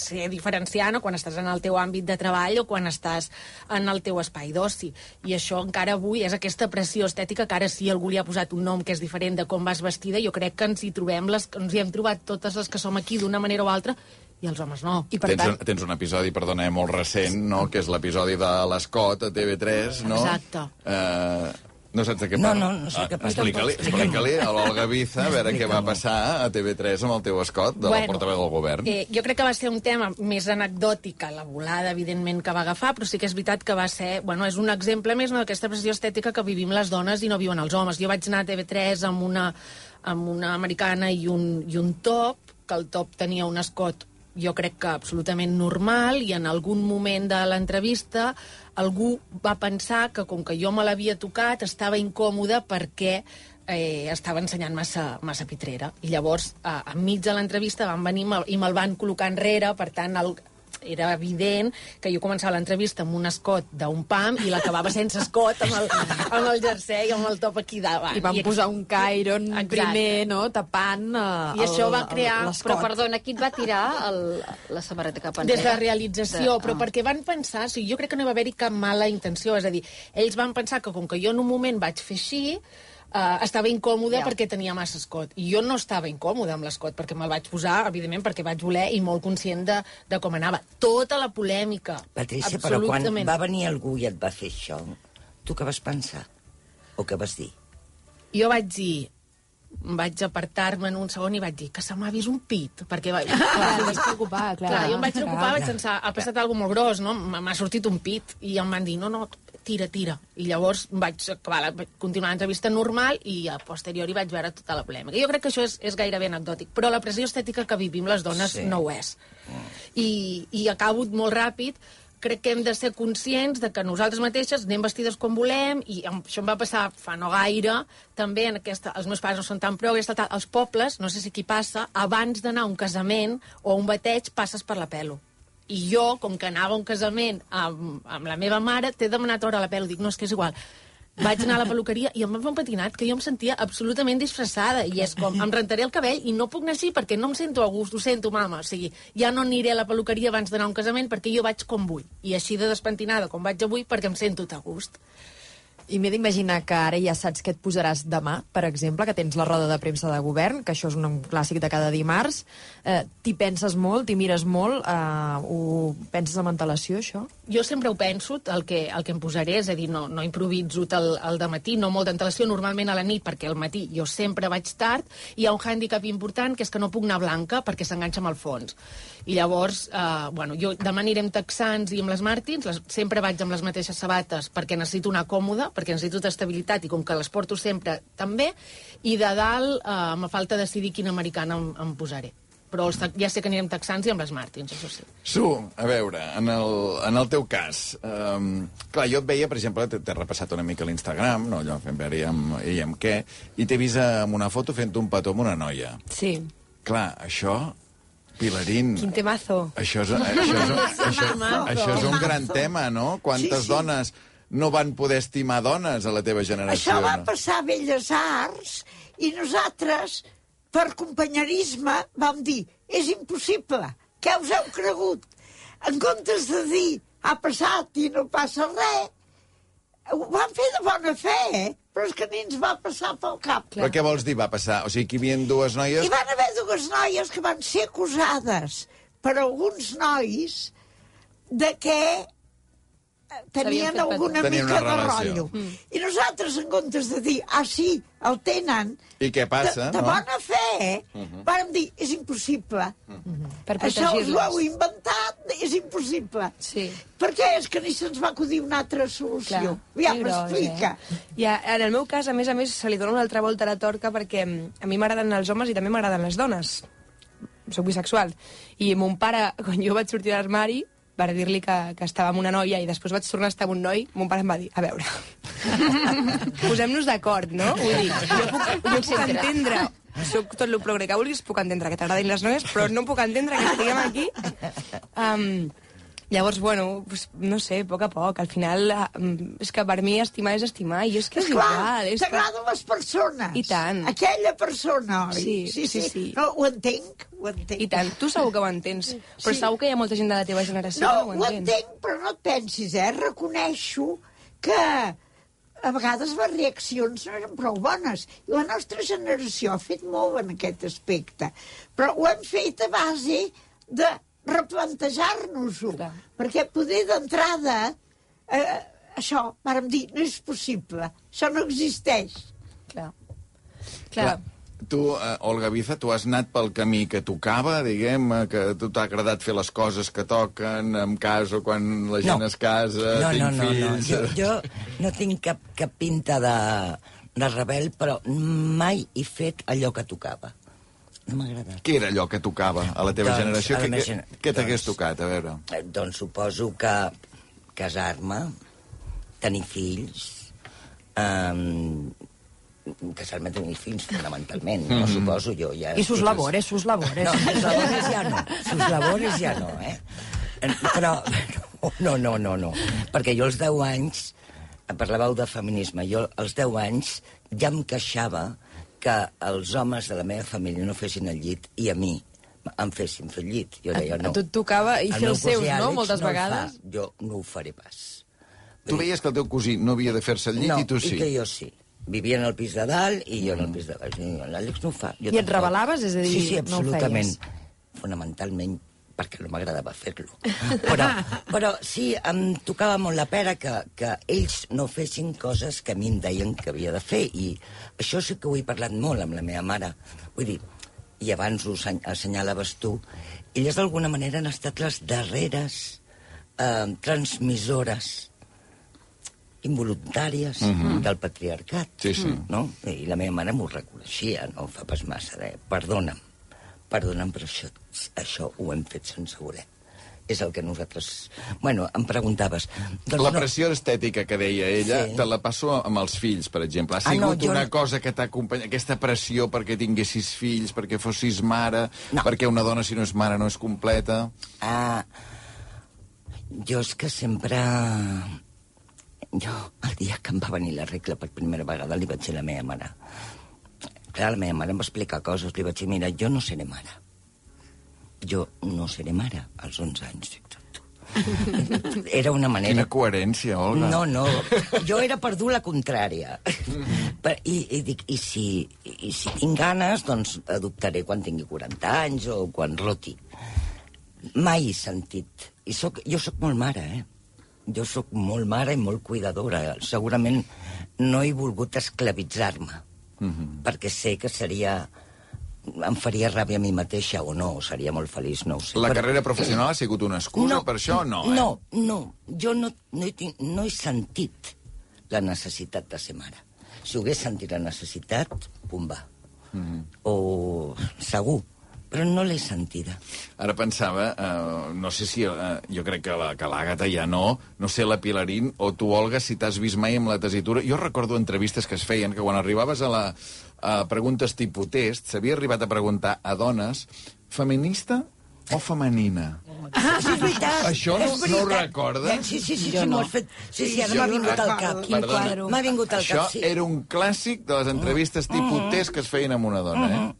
Speaker 4: sé diferenciar no? quan estàs en el teu àmbit de treball o quan estàs en el teu espai d'oci. I això encara avui és aquesta pressió estètica que ara sí algú li ha posat un nom que és diferent de com vas vestida. Jo crec que ens hi trobem, les, ens hi hem trobat totes les que som aquí d'una manera o altra i els homes no.
Speaker 2: I per
Speaker 1: tens,
Speaker 2: tant,
Speaker 1: un, tens un episodi, perdona, eh, molt recent, no?, que és l'episodi de l'Escot a TV3, no?
Speaker 4: Exacte.
Speaker 1: Uh, no saps de què
Speaker 6: No,
Speaker 1: parla?
Speaker 6: no, no sé
Speaker 1: Ah,
Speaker 6: què parla.
Speaker 1: Explica-li explica a l'Olga Biza a veure què va passar a TV3 amb el teu escot de la portaveu del govern.
Speaker 4: Eh, jo crec que va ser un tema més anecdòtic a la volada, evidentment, que va agafar, però sí que és veritat que va ser... Bueno, és un exemple més no, d'aquesta pressió estètica que vivim les dones i no viuen els homes. Jo vaig anar a TV3 amb una, amb una americana i un, i un top, que el top tenia un escot jo crec que absolutament normal i en algun moment de l'entrevista algú va pensar que com que jo me l'havia tocat estava incòmode perquè eh, estava ensenyant massa, massa pitrera. I llavors, a, enmig de l'entrevista, van venir i me'l van col·locar enrere, per tant, el, era evident que jo començava l'entrevista amb un escot d'un pam i l'acabava sense escot amb el, amb el jersei, amb el top aquí davant.
Speaker 2: i van posar un Cairon
Speaker 4: Exacte.
Speaker 2: primer, no?, tapant uh,
Speaker 4: I això va crear-
Speaker 2: l'escot.
Speaker 5: Però, perdona, qui et va tirar el, la samarreta cap enrere?
Speaker 4: Des de la realització,
Speaker 5: De-
Speaker 4: però
Speaker 5: ah.
Speaker 4: perquè van pensar, o sigui, jo crec que no hi va haver-hi cap mala intenció, és a dir, ells van pensar que com que jo en un moment vaig fer així, uh, estava incòmode
Speaker 5: Ja.
Speaker 4: perquè tenia massa escot. I jo no estava incòmode amb l'escot, perquè me'l vaig posar, evidentment, perquè vaig voler i molt conscient de, de com anava. Tota la polèmica.
Speaker 6: Patricia, però quan va venir algú i et va fer això, tu què vas pensar? O què vas dir?
Speaker 4: Jo vaig dir, vaig apartar-me en un segon i vaig dir que se m'ha vist un pit, perquè va... *laughs*
Speaker 2: Clar, vas preocupar, clar.
Speaker 4: Clar, jo em vaig preocupar,
Speaker 2: Clar.
Speaker 4: vaig pensar, ha passat alguna molt gros, no? M'ha sortit un pit. I em van dir, no, no, tira, tira. I llavors vaig acabar la, vaig continuar l'entrevista normal i a posteriori vaig veure tota la polèmica. Jo crec que això és, és gairebé anecdòtic, però la pressió estètica que vivim les dones
Speaker 6: Sí.
Speaker 4: no ho és. I, I acabo molt ràpid, crec que hem de ser conscients de que nosaltres mateixes anem vestides com volem i això em va passar fa no gaire també en aquesta, els meus pares no són tan tal, tal, als pobles, no sé si aquí passa abans d'anar a un casament o a un bateig passes per la pelo i jo, com que anava a un casament amb, amb la meva mare, t'he demanat hora a la pelo dic, no, és que és igual. Vaig anar a la peluqueria i em van fer un patinat que jo em sentia absolutament disfressada i és com, em rentaré el cabell i no puc anar així perquè no em sento a gust, ho sento, mama. O sigui, ja no aniré a la peluqueria abans d'anar a un casament perquè jo vaig com vull. I així de despentinada com vaig avui perquè em sento a gust
Speaker 2: I m'he d'imaginar que ara ja saps què et posaràs demà, per exemple, que tens la roda de premsa de govern, que això és un clàssic de cada dimarts. Eh, t'hi penses molt, t'hi mires molt, eh, ho penses amb antelació, això?
Speaker 4: jo sempre ho penso, el que, el que em posaré, és a dir, no, no improviso el, el de matí, no molt d'antelació, normalment a la nit, perquè al matí jo sempre vaig tard, i hi ha un hàndicap important, que és que no puc anar blanca perquè s'enganxa amb el fons. I llavors, eh, bueno, jo demà aniré amb texans i amb les Martins, les, sempre vaig amb les mateixes sabates perquè necessito una còmoda, perquè necessito estabilitat, i com que les porto sempre també, i de dalt eh, me falta decidir quina americana em, em posaré. Però els, ja sé que anirem texans i amb les Martins, això sí.
Speaker 1: Su, a veure, en el, en el teu cas, um, clar, jo et veia, per exemple, t'he repassat una mica l'Instagram, no, allò fent veure i amb, i amb què, i t'he vist amb una foto fent un petó amb una noia.
Speaker 3: Sí.
Speaker 1: Clar, això, Pilarín...
Speaker 3: Quin temazo.
Speaker 1: Això és, això, és, això, això és un gran tema, no? Quantes
Speaker 7: Sí, sí.
Speaker 1: dones no van poder estimar dones a la teva generació?
Speaker 7: Això va
Speaker 1: no?
Speaker 7: passar a Belles Arts i nosaltres, per companyerisme, vam dir és impossible. Què us heu cregut? En comptes de dir ha passat i no passa res, ho van fer de bona fe, eh? però és que ni ens va passar pel cap.
Speaker 1: Però què vols dir va passar? O sigui, que hi havia dues noies...
Speaker 7: Hi van haver dues noies que van ser acusades per alguns nois de que tenien alguna
Speaker 1: Tenien
Speaker 7: mica
Speaker 1: una
Speaker 7: de rotllo. I nosaltres, en comptes de dir, ah, sí, el tenen,
Speaker 1: I què passa,
Speaker 7: de, de
Speaker 1: no?
Speaker 7: bona fe, uh -huh. vam dir, és impossible.
Speaker 3: Per
Speaker 7: Això us ho heu inventat, és impossible.
Speaker 3: Sí.
Speaker 7: Perquè és que ni se'ns va acudir una altra solució.
Speaker 3: Clar,
Speaker 7: ja m'explica.
Speaker 3: Eh? I a, en el meu cas, a més a més, se li dona una altra volta a la torca perquè mm, a mi m'agraden els homes i també m'agraden les dones. Soc bisexual. I mon pare, *laughs* quan jo vaig sortir de l'armari, per dir-li que, que estava amb una noia i després vaig tornar a estar amb un noi, mon pare em va dir, a veure, *laughs* posem-nos d'acord, no? Vull dir, jo puc, jo puc entendre soc tot el progre que vulguis, puc entendre que t'agradin les noies, però no puc entendre que estiguem aquí. Um, llavors, bueno, pues, no sé, a poc a poc. Al final, és que per mi estimar és estimar, i és que és
Speaker 7: Esclar,
Speaker 3: igual. És que...
Speaker 7: t'agraden les persones.
Speaker 3: I tant.
Speaker 7: Aquella persona, oi?
Speaker 3: Sí, sí, sí.
Speaker 7: No, ho entenc, ho entenc.
Speaker 3: I tant, tu segur que ho entens, però
Speaker 7: Sí.
Speaker 3: segur que hi ha molta gent de la teva generació
Speaker 7: No,
Speaker 3: que no
Speaker 7: ho
Speaker 3: ho entén.
Speaker 7: entenc, però no et pensis, eh? Reconeixo que a vegades les reaccions no eren prou bones. I la nostra generació ha fet molt en aquest aspecte. Però ho hem fet a base de replantejar-nos-ho.
Speaker 3: Clar.
Speaker 7: Perquè poder d'entrada... Eh, això, vàrem dir, no és possible. Això no existeix.
Speaker 3: Clar. Clar.
Speaker 1: Tu, eh, Olga Biza, tu has anat pel camí que tocava, diguem, eh, que a tu t'ha agradat fer les coses que toquen, en casa, quan la gent
Speaker 6: No.
Speaker 1: es casa,
Speaker 6: no,
Speaker 1: tinc
Speaker 6: no, no, no.
Speaker 1: fills...
Speaker 6: Jo, jo no tinc cap, cap pinta de, de rebel, però mai he fet allò que tocava. No m'ha agradat.
Speaker 1: Què era allò que tocava a la teva
Speaker 6: Doncs,
Speaker 1: generació?
Speaker 6: la
Speaker 1: què,
Speaker 6: gener-
Speaker 1: què t'hagués
Speaker 6: doncs-
Speaker 1: tocat? A veure.
Speaker 6: Eh, doncs suposo que casar-me, tenir fills, um, casar-me, tenir fills, fonamentalment, no suposo jo. Ja,
Speaker 2: I sus labores, sus labores.
Speaker 6: No, sus labores ja no. Sus labores ja no, eh? Eh, Però, no, no, no, no. Perquè jo als 10 anys, parlàveu de feminisme, jo als 10 anys ja em queixava que els homes de la meva família no fessin el llit i a mi em fessin fer el llit. Jo deia,
Speaker 2: A- a
Speaker 6: no.
Speaker 2: tu et tocava i
Speaker 6: El
Speaker 2: fer els seus, no? Moltes
Speaker 6: no
Speaker 2: vegades.
Speaker 6: Fa. Jo no ho faré pas.
Speaker 1: Tu veies que el teu cosí no havia de fer-se el llit
Speaker 6: no,
Speaker 1: i tu sí.
Speaker 6: i que jo sí. Vivia en el pis de dalt i jo en el pis de baix. I L'Àlex no ho fa. Jo
Speaker 2: I et rebel·laves? És a dir,
Speaker 6: sí, sí,
Speaker 2: no ho
Speaker 6: absolutament.
Speaker 2: feies?
Speaker 6: Fonamentalment perquè no m'agradava fer-lo. Però, però sí, em tocava molt la pera que, que ells no fessin coses que a mi em deien que havia de fer. I això sí que ho he parlat molt amb la meva mare. Vull dir, i abans ho assen- assenyalaves tu, elles d'alguna manera han estat les darreres eh, transmissores involuntàries del patriarcat.
Speaker 1: Sí, sí.
Speaker 6: No? I la meva mare m'ho reconeixia, no fa pas massa de... Perdona'm, perdona'm, però això, això ho hem fet sense voler. És el que nosaltres... Bueno, em preguntaves... Doncs
Speaker 1: La pressió estètica que deia ella,
Speaker 6: Sí.
Speaker 1: te la passo amb els fills, per exemple. Ha
Speaker 6: Ah, no,
Speaker 1: sigut
Speaker 6: jo
Speaker 1: una
Speaker 6: no-
Speaker 1: cosa que t'ha acompanyat, aquesta pressió perquè tinguessis fills, perquè fossis mare,
Speaker 6: No.
Speaker 1: perquè una dona, si no és mare, no és completa...
Speaker 6: Ah, jo és que sempre... Jo, el dia que em va venir la regla per primera vegada, li vaig dir a la meva mare. Clar, la meva mare em va explicar coses, li vaig dir, mira, jo no seré mare. Jo no seré mare als 11 anys. Tu. *laughs* Era una manera...
Speaker 1: Quina coherència, Olga.
Speaker 6: No, no, jo era per dur la contrària. I, i dic, i si, i si tinc ganes, doncs adoptaré quan tingui 40 anys o quan roti. Mai he sentit. I soc, jo sóc molt mare, eh? Jo sóc molt mare i molt cuidadora. Segurament no he volgut esclavitzar-me, perquè sé que seria em faria ràbia a mi mateixa o no, o seria molt feliç, no ho sé.
Speaker 1: La
Speaker 6: Però-
Speaker 1: carrera professional ha sigut una excusa per això? No, eh?
Speaker 6: no, no. Jo no, no, he, tin- no he sentit la necessitat de ser mare. Si ho hagués sentit la necessitat, pum, va.
Speaker 1: Mhm.
Speaker 6: O segur, però no l'he sentida.
Speaker 1: Ara pensava, eh, no sé si... Eh, jo crec que la- que l'Àgata ja no, no sé la Pilarín, o tu, Olga, si t'has vist mai amb la tesitura... Jo recordo entrevistes que es feien, que quan arribaves a la a preguntes tipus test, s'havia arribat a preguntar a dones feminista o femenina.
Speaker 6: Ah, sí, és veritat.
Speaker 1: Això no-
Speaker 6: és
Speaker 1: no ho
Speaker 6: veritat.
Speaker 1: recordes?
Speaker 6: Sí, sí, sí,
Speaker 3: Jo
Speaker 6: sí,
Speaker 3: no.
Speaker 6: fet. Sí, sí, ara m'ha
Speaker 1: no
Speaker 6: vingut al cap.
Speaker 3: Quin quadro.
Speaker 6: M'ha vingut al
Speaker 1: Això
Speaker 6: cap, sí.
Speaker 1: era un clàssic de les entrevistes tipus test que es feien amb una dona, eh?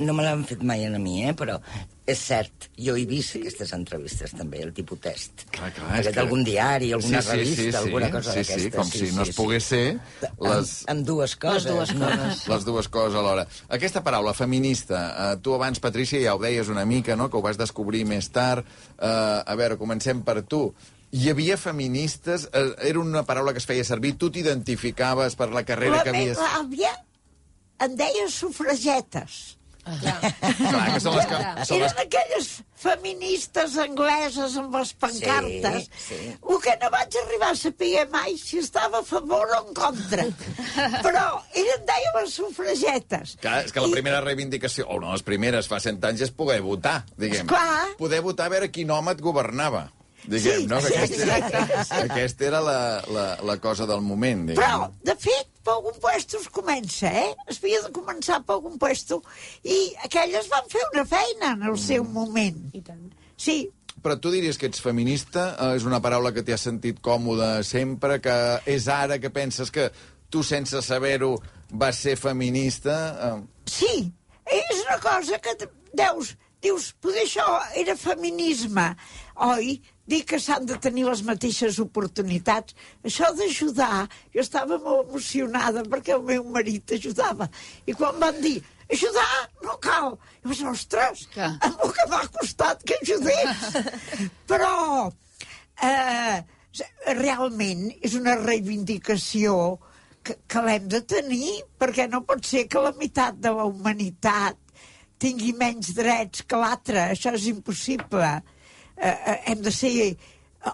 Speaker 6: No me l'han fet mai a mi, eh? però és cert, jo he vist aquestes entrevistes també, el tipus test.
Speaker 1: Clar, clar, és que-
Speaker 6: d'algun diari, alguna
Speaker 1: Sí, sí,
Speaker 6: revista,
Speaker 1: sí, sí.
Speaker 6: alguna cosa
Speaker 1: Sí, sí,
Speaker 6: d'aquestes.
Speaker 1: com si no es pogués ser les-
Speaker 6: Amb, amb dues coses.
Speaker 3: dues
Speaker 6: no?
Speaker 3: coses.
Speaker 1: Les dues coses alhora. Aquesta paraula, feminista, eh, tu abans, Patrícia, ja ho deies una mica, no?, que ho vas descobrir més tard. Eh, a veure, comencem per tu. Hi havia feministes, eh, era una paraula que es feia servir, tu t'identificaves per la carrera
Speaker 7: La
Speaker 1: que havies...
Speaker 7: meva àvia en deia sufragetes.
Speaker 1: Clar, que són les que... Són les...
Speaker 7: Eren aquelles feministes angleses amb les pancartes.
Speaker 6: Sí, sí.
Speaker 7: El que no vaig arribar a saber mai si estava a favor o en contra. *laughs* Però ella en deia les sufragetes.
Speaker 1: Clar, és que la
Speaker 7: I-
Speaker 1: primera reivindicació, o no, les primeres fa cent anys, és poder votar, diguem.
Speaker 7: Esclar.
Speaker 1: Poder votar a veure quin home et governava. Diguem,
Speaker 7: Sí,
Speaker 1: no? Que
Speaker 7: sí,
Speaker 1: aquesta, *laughs* aquesta era la, la, la cosa del moment, diguem.
Speaker 7: Però, de fet, per algun puesto es comença, eh? Es havia de començar per algun puesto. I aquelles van fer una feina en el seu moment.
Speaker 3: I tant.
Speaker 7: Sí,
Speaker 1: Però tu diries que ets feminista? Eh, És una paraula que t'hi has sentit còmode sempre? Que és ara que penses que tu, sense saber-ho, vas ser feminista? Eh,
Speaker 7: sí. És una cosa que deus... Dius, poder això era feminisme, oi? Dir que s'han de tenir les mateixes oportunitats. Això d'ajudar, jo estava molt emocionada perquè el meu marit ajudava. I quan van dir, ajudar no cal, jo vaig dir, ostres,
Speaker 5: Clar.
Speaker 7: amb el que m'ha costat que ajudés. *laughs* Però eh, realment és una reivindicació que, que l'hem de tenir, perquè no pot ser que la meitat de la humanitat tingui menys drets que l'altra. Això és impossible. Eh, eh, hem de ser... eh,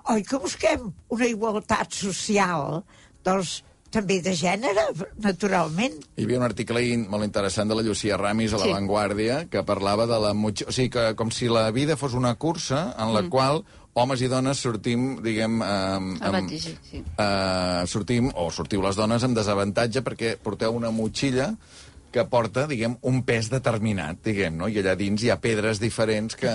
Speaker 7: Oi que busquem una igualtat social? Doncs també de gènere, naturalment.
Speaker 1: Hi havia un article molt interessant de la Llucia Ramis a La
Speaker 5: Sí.
Speaker 1: Vanguardia que parlava de la... O sigui, que com si la vida fos una cursa en la mm. qual homes i dones sortim, diguem... Eh,
Speaker 5: Avantatge, sí.
Speaker 1: eh, sortim, o sortiu les dones amb desavantatge perquè porteu una motxilla que porta, diguem, un pes determinat, diguem, no? I allà dins hi ha pedres diferents que,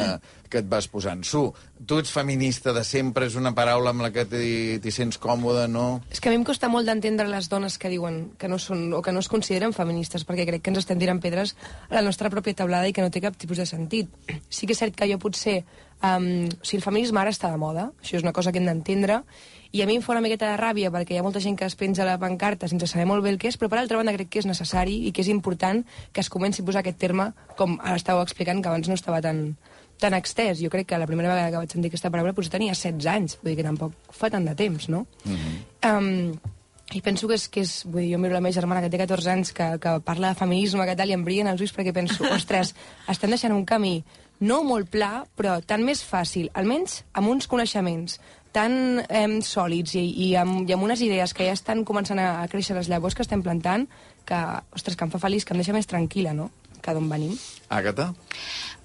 Speaker 1: que et vas posant. Su, tu ets feminista de sempre, és una paraula amb la que t'hi sents còmode, no?
Speaker 3: És que a mi em costa molt d'entendre les dones que diuen que no són o que no es consideren feministes, perquè crec que ens estem tirant pedres a la nostra pròpia taulada i que no té cap tipus de sentit. Sí que és cert que jo potser... Um, o sigui, el feminisme ara està de moda, això és una cosa que hem d'entendre, i a mi em fa una miqueta de ràbia perquè hi ha molta gent que es penja la pancarta sense saber molt bé el que és, però per altra banda crec que és necessari i que és important que es comenci a posar aquest terme, com ara estàveu explicant, que abans no estava tan, tan extès. Jo crec que la primera vegada que vaig sentir aquesta paraula doncs, tenia 16 anys, vull dir que tampoc fa tant de temps, no? Mm -hmm. um, i penso que és, que és... Vull dir, jo miro la meva germana, que té 14 anys, que, que parla de feminisme, que tal, i em brillen els ulls perquè penso, *laughs* ostres, estem deixant un camí no molt pla, però tan més fàcil, almenys amb uns coneixements tan eh, sòlids i, i, amb, i amb unes idees que ja estan començant a, a créixer les llavors que estem plantant, que, ostres, que em fa feliç, que em deixa més tranquil·la, no?, que d'on venim.
Speaker 1: Àgata?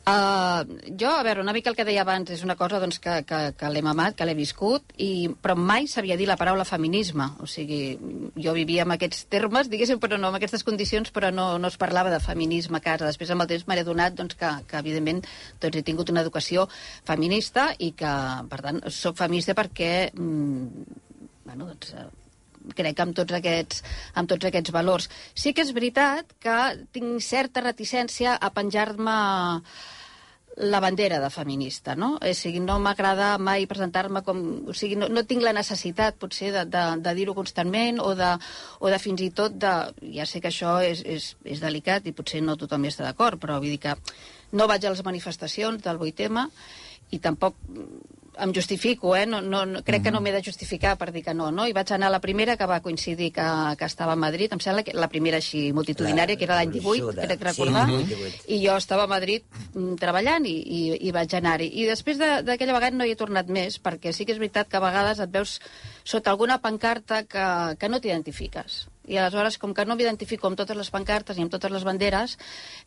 Speaker 5: Uh, jo, a veure, una mica el que deia abans és una cosa doncs, que, que, que l'he mamat, que l'he viscut, i, però mai sabia dir la paraula feminisme. O sigui, jo vivia amb aquests termes, diguéssim, però no amb aquestes condicions, però no, no es parlava de feminisme a casa. Després, amb el temps, m'he adonat doncs, que, que, evidentment, doncs, he tingut una educació feminista i que, per tant, soc feminista perquè... Mm, bueno, doncs, eh, crec que amb tots, aquests, amb tots aquests valors. Sí que és veritat que tinc certa reticència a penjar-me la bandera de feminista, no? O sigui, no m'agrada mai presentar-me com... O sigui, no, no tinc la necessitat, potser, de, de, de dir-ho constantment o de, o de fins i tot de... Ja sé que això és, és, és delicat i potser no tothom hi està d'acord, però vull dir que no vaig a les manifestacions del 8M i tampoc em justifico, eh? No, no, no, crec que no m'he de justificar per dir que no, no? I vaig anar a la primera, que va coincidir que, que estava a Madrid, em sembla que la primera així multitudinària,
Speaker 6: La
Speaker 5: que era l'any 18,
Speaker 6: gruixuda.
Speaker 5: crec recordar,
Speaker 6: Sí, 18.
Speaker 5: i jo estava a Madrid mm, treballant i, i, i vaig anar-hi. I després de- d'aquella vegada no hi he tornat més, perquè sí que és veritat que a vegades et veus sota alguna pancarta que, que no t'identifiques. I aleshores, com que no m'identifico amb totes les pancartes i amb totes les banderes,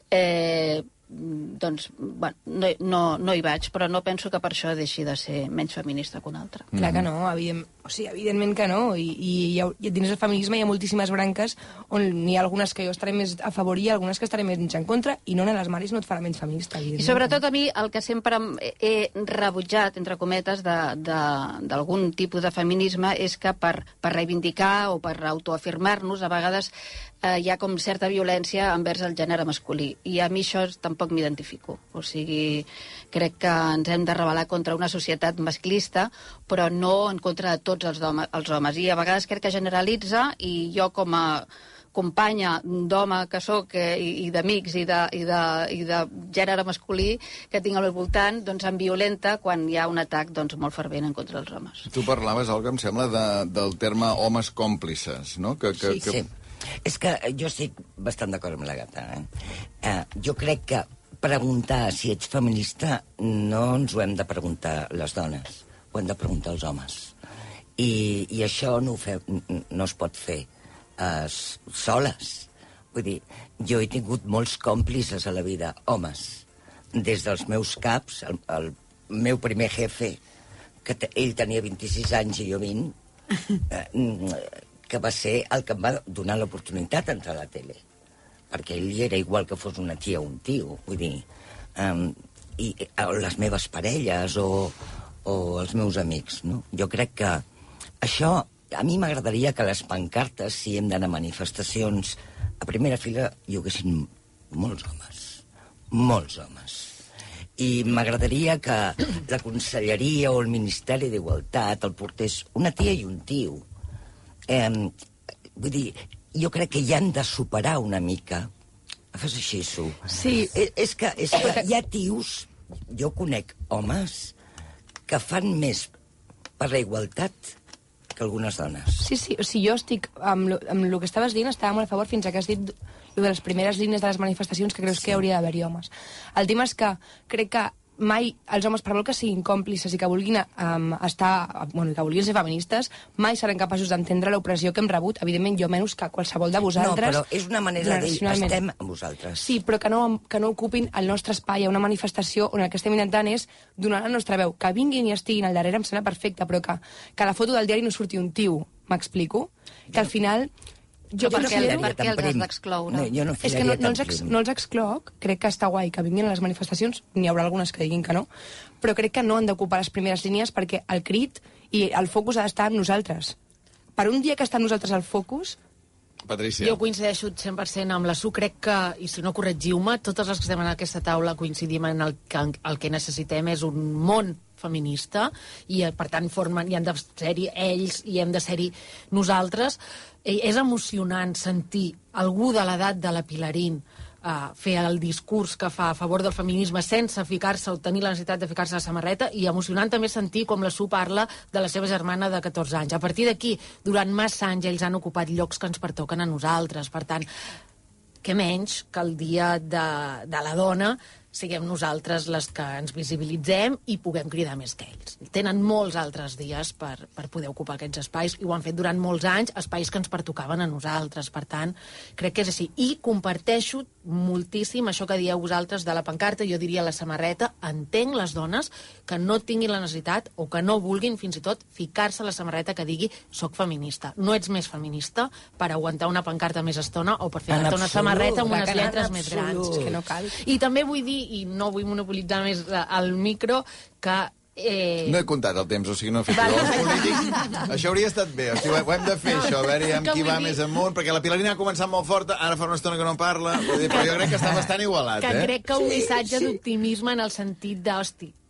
Speaker 5: eh, doncs, bueno, no, no, no hi vaig, però no penso que per això deixi de ser menys feminista que una altra.
Speaker 3: Clar que no, evident, o sigui, evidentment que no. I, i, hi ha, i dins del feminisme hi ha moltíssimes branques on n'hi ha algunes que jo estaré més a favor i algunes que estaré més en contra, i no anar a les maris no et farà menys feminista,
Speaker 5: I sobretot a mi el que sempre em- he rebutjat, entre cometes, d'algun tipus de feminisme és que per, per reivindicar o per autoafirmar-nos a vegades eh, hi ha com certa violència envers el gènere masculí. I a mi això tampoc m'identifico. O sigui, crec que ens hem de rebel·lar contra una societat masclista, però no en contra de tots els, home, els homes. I a vegades crec que generalitza i jo com a companya d'home que sóc eh, i, i d'amics i, de, i, de, i de gènere masculí que tinc al meu voltant, doncs em violenta quan hi ha un atac doncs, molt fervent en contra dels homes.
Speaker 1: Tu parlaves, Olga, em sembla, de, del terme homes còmplices, no? Que, que,
Speaker 6: Sí,
Speaker 1: que...
Speaker 6: sí. És que jo estic bastant d'acord amb la gata. Eh? Eh, jo crec que preguntar si ets feminista no ens ho hem de preguntar les dones, ho hem de preguntar els homes. I, i això no, fem, no es pot fer eh, soles. Vull dir, jo he tingut molts còmplices a la vida, homes. Des dels meus caps, el, el meu primer jefe, que ell tenia 26 anys i jo 20, eh, que va ser el que em va donar l'oportunitat d'entrar a la tele. Perquè ell era igual que fos una tia o un tio, vull dir... Um, i, o les meves parelles o, o els meus amics, no? Jo crec que això... A mi m'agradaria que les pancartes, si hem d'anar a manifestacions, a primera fila hi haguessin molts homes. Molts homes. I m'agradaria que la conselleria o el Ministeri d'Igualtat el portés una tia i un tio. Eh, vull dir, jo crec que hi han de superar una mica. Fas així, Su.
Speaker 3: Sí.
Speaker 6: És, és, que, és que hi ha tios, jo conec homes, que fan més per la igualtat que algunes dones.
Speaker 3: Sí, sí, o sigui, jo estic, amb, lo- amb el que estaves dient, estava molt a favor fins a que has dit de les primeres línies de les manifestacions que creus sí. que hauria d'haver-hi homes. El tema és que crec que mai els homes, per molt que siguin còmplices i que vulguin um, estar, bueno, que vulguin ser feministes, mai seran capaços d'entendre l'opressió que hem rebut, evidentment jo menys que qualsevol de vosaltres.
Speaker 6: No, però és una manera de dir, estem amb vosaltres.
Speaker 3: Sí, però que no, que no ocupin el nostre espai a una manifestació on el que estem intentant és donar la nostra veu. Que vinguin i estiguin al darrere em sembla perfecte, però que, que a la foto del diari no surti un tiu, m'explico? Que al final...
Speaker 5: Jo per què- els has d'excloure?
Speaker 6: No, jo no
Speaker 3: és que no, no, els ex, no els excloc, crec que està guai que vinguin a les manifestacions, n'hi haurà algunes que diguin que no, però crec que no han d'ocupar les primeres línies perquè el crit i el focus ha d'estar amb nosaltres. Per un dia que està amb nosaltres al focus,
Speaker 1: Patrícia.
Speaker 4: Jo coincideixo 100% amb la Su. Crec que, i si no corregiu-me, totes les que estem en aquesta taula coincidim en el que, el que necessitem és un món feminista i eh, per tant formen, i han de ser-hi ells i hem de ser-hi nosaltres Eh, és emocionant sentir algú de l'edat de la Pilarín uh, fer el discurs que fa a favor del feminisme sense ficar-se o tenir la necessitat de ficar-se a la samarreta i emocionant també sentir com la Su parla de la seva germana de 14 anys. A partir d'aquí, durant massa anys ells han ocupat llocs que ens pertoquen a nosaltres. Per tant, què menys que el dia de, de la dona siguem nosaltres les que ens visibilitzem i puguem cridar més que ells. Tenen molts altres dies per, per poder ocupar aquests espais i ho han fet durant molts anys, espais que ens pertocaven a nosaltres. Per tant, crec que és així. I comparteixo moltíssim això que dieu vosaltres de la pancarta, jo diria la samarreta. Entenc les dones que no tinguin la necessitat o que no vulguin fins i tot ficar-se a la samarreta que digui soc feminista. No ets més feminista per aguantar una pancarta més estona o per ficar-te una samarreta amb unes lletres més grans.
Speaker 3: que no cal.
Speaker 4: I també vull dir, i no vull monopolitzar més el micro, que... Eh...
Speaker 1: No he comptat el temps, o sigui, no he fet
Speaker 4: Vale.
Speaker 1: els polítics. Això hauria estat bé, o sigui, ho hem de fer, això, a veure amb
Speaker 4: Que
Speaker 1: qui va
Speaker 4: dir-
Speaker 1: més amunt, perquè la Pilarina ha començat molt forta, ara fa una estona que no parla, però jo crec que està bastant igualat,
Speaker 4: que
Speaker 1: eh?
Speaker 4: crec que un missatge d'optimisme en el sentit de,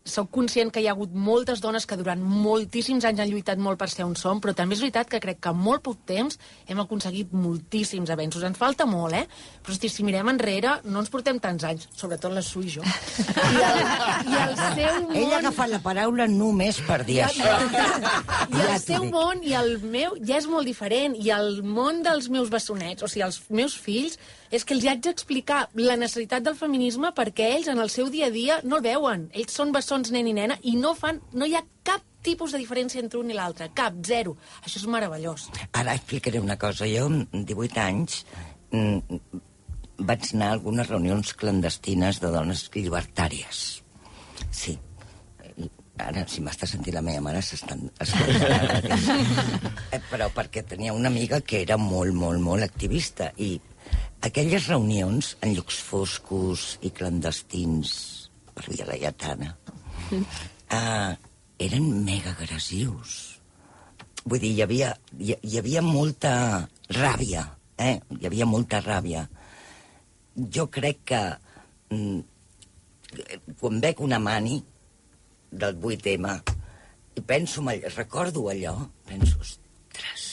Speaker 4: soc conscient que hi ha hagut moltes dones que durant moltíssims anys han lluitat molt per ser on som, però també és veritat que crec que en molt poc temps hem aconseguit moltíssims avenços. Ens falta molt, eh? Però hosti, si mirem enrere, no ens portem tants anys, sobretot la Su i jo. *laughs* I el, i el seu món...
Speaker 6: Ella ha agafat la paraula només per dir això.
Speaker 4: I el
Speaker 6: Ja
Speaker 4: seu món i el meu ja és molt diferent. I el món dels meus bessonets, o sigui, els meus fills, és que els hi haig d'explicar la necessitat del feminisme perquè ells en el seu dia a dia no el veuen. Ells són bessons nen i nena i no fan... No hi ha cap tipus de diferència entre un i l'altre. Cap, zero. Això és meravellós.
Speaker 6: Ara explicaré una cosa. Jo, amb 18 anys, mm, vaig anar a algunes reunions clandestines de dones llibertàries. Sí. Ara, si m'està sentint la meva mare, s'estan. *laughs* Eh, Però perquè tenia una amiga que era molt, molt, molt activista. I aquelles reunions en llocs foscos i clandestins per Via Laietana *laughs* eh, eren mega agressius. Vull dir, hi havia, hi, hi havia molta ràbia, eh? Hi havia molta ràbia. Jo crec que mm, quan veig una mani del 8M i penso, allò, recordo allò, penso, ostres,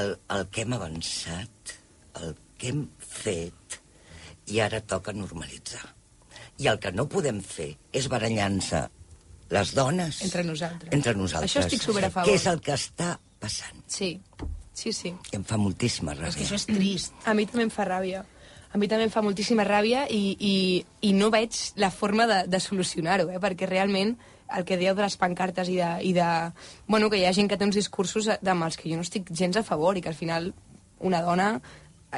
Speaker 6: el, el que hem avançat, el que hem fet, i ara toca normalitzar. I el que no podem fer és barallar-nos les dones...
Speaker 3: Entre nosaltres.
Speaker 6: Entre nosaltres.
Speaker 3: Això estic super a favor.
Speaker 6: Que és el que està passant.
Speaker 3: Sí, sí, sí.
Speaker 6: I em fa moltíssima ràbia.
Speaker 4: És que això és trist.
Speaker 3: A mi també em fa ràbia. A mi també em fa moltíssima ràbia i, i, i no veig la forma de, de solucionar-ho, eh? perquè realment el que dieu de les pancartes i de, i de... Bueno, que hi ha gent que té uns discursos de- amb els que jo no estic gens a favor i que al final una dona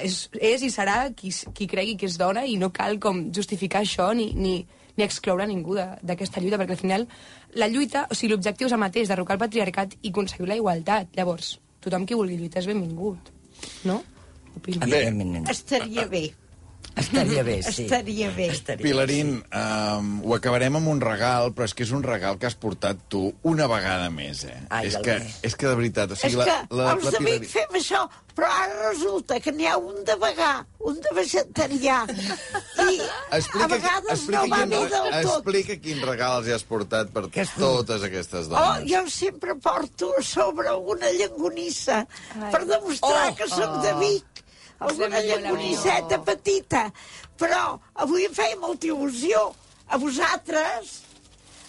Speaker 3: és, és i serà qui, qui cregui que és dona i no cal com justificar això ni, ni, ni excloure ningú de- d'aquesta lluita, perquè al final la lluita, o sigui, l'objectiu és el mateix, derrocar el patriarcat i aconseguir la igualtat. Llavors, tothom qui vulgui lluitar és benvingut, no? Opino.
Speaker 6: Evidentment.
Speaker 7: Estaria bé.
Speaker 6: Estaria bé, sí.
Speaker 7: Estaria bé.
Speaker 6: Estaria
Speaker 1: Pilarín, um, ho acabarem amb un regal, però és que és un regal que has portat tu una vegada més, eh?
Speaker 6: Ai,
Speaker 1: és, que, és que de veritat... O
Speaker 7: És
Speaker 1: sigui,
Speaker 7: que
Speaker 1: la, la,
Speaker 7: els
Speaker 1: la
Speaker 7: de Vic
Speaker 1: Pilarín...
Speaker 7: fem això, però ara resulta que n'hi ha un de vegà, un de vegetarià, i *laughs* a vegades
Speaker 1: explica
Speaker 7: no va
Speaker 1: quin,
Speaker 7: bé del tot.
Speaker 1: Explica quin regal els hi has portat per
Speaker 6: tu?
Speaker 1: totes aquestes
Speaker 7: Oh,
Speaker 1: dones.
Speaker 7: jo sempre porto a sobre una llangonissa per demostrar
Speaker 6: Oh!
Speaker 7: que sóc de Vic. Alguna llangonisseta petita. Però avui em feia molta il·lusió a vosaltres,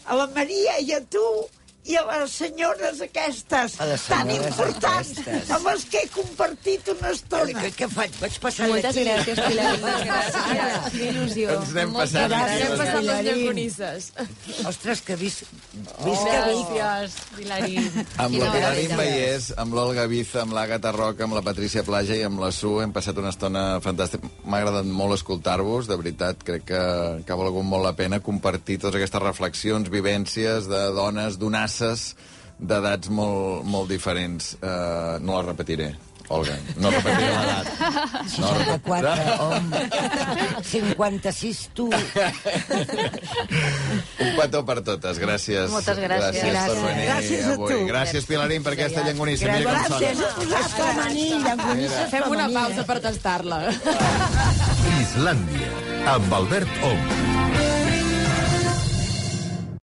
Speaker 7: a la Maria i a tu, i a les senyores aquestes
Speaker 6: A les
Speaker 7: tan
Speaker 6: senyores
Speaker 7: importants
Speaker 6: aquestes.
Speaker 7: amb les que he compartit una estona.
Speaker 6: Què, què faig? Vaig passar
Speaker 3: Moltes gràcies, Pilar. Gràcies. Quina il·lusió.
Speaker 1: Ens anem passant.
Speaker 2: Gràcies
Speaker 1: aquí.
Speaker 2: per les
Speaker 6: Pilarín.
Speaker 2: llagonisses.
Speaker 6: Ostres, que vis... Visca Vic.
Speaker 4: Gràcies, Pilarín.
Speaker 1: Amb la Pilarín Vallès, amb l'Olga Biza, amb l'Àgata Roca, amb la Patricia Plaja i amb la Su hem passat una estona fantàstica. M'ha agradat molt escoltar-vos, de veritat, crec que, que ha valgut molt la pena compartir totes aquestes reflexions, vivències de dones, donasses, d'edats molt, molt diferents. Uh, no la repetiré, Olga, no *laughs* repetiré l'edat. No,
Speaker 6: 64, home. *laughs* 56, tu.
Speaker 1: Un petó per totes, gràcies.
Speaker 5: Moltes gràcies.
Speaker 1: Gràcies per venir
Speaker 7: Gràcies a
Speaker 1: avui.
Speaker 7: tu.
Speaker 1: Gràcies, Pilarín, per aquesta llangonissa. Mira com sona.
Speaker 7: Gràcies.
Speaker 6: Femení, llangonissa
Speaker 2: Fem una pausa per tastar-la.
Speaker 8: Islàndia, amb Albert Ong.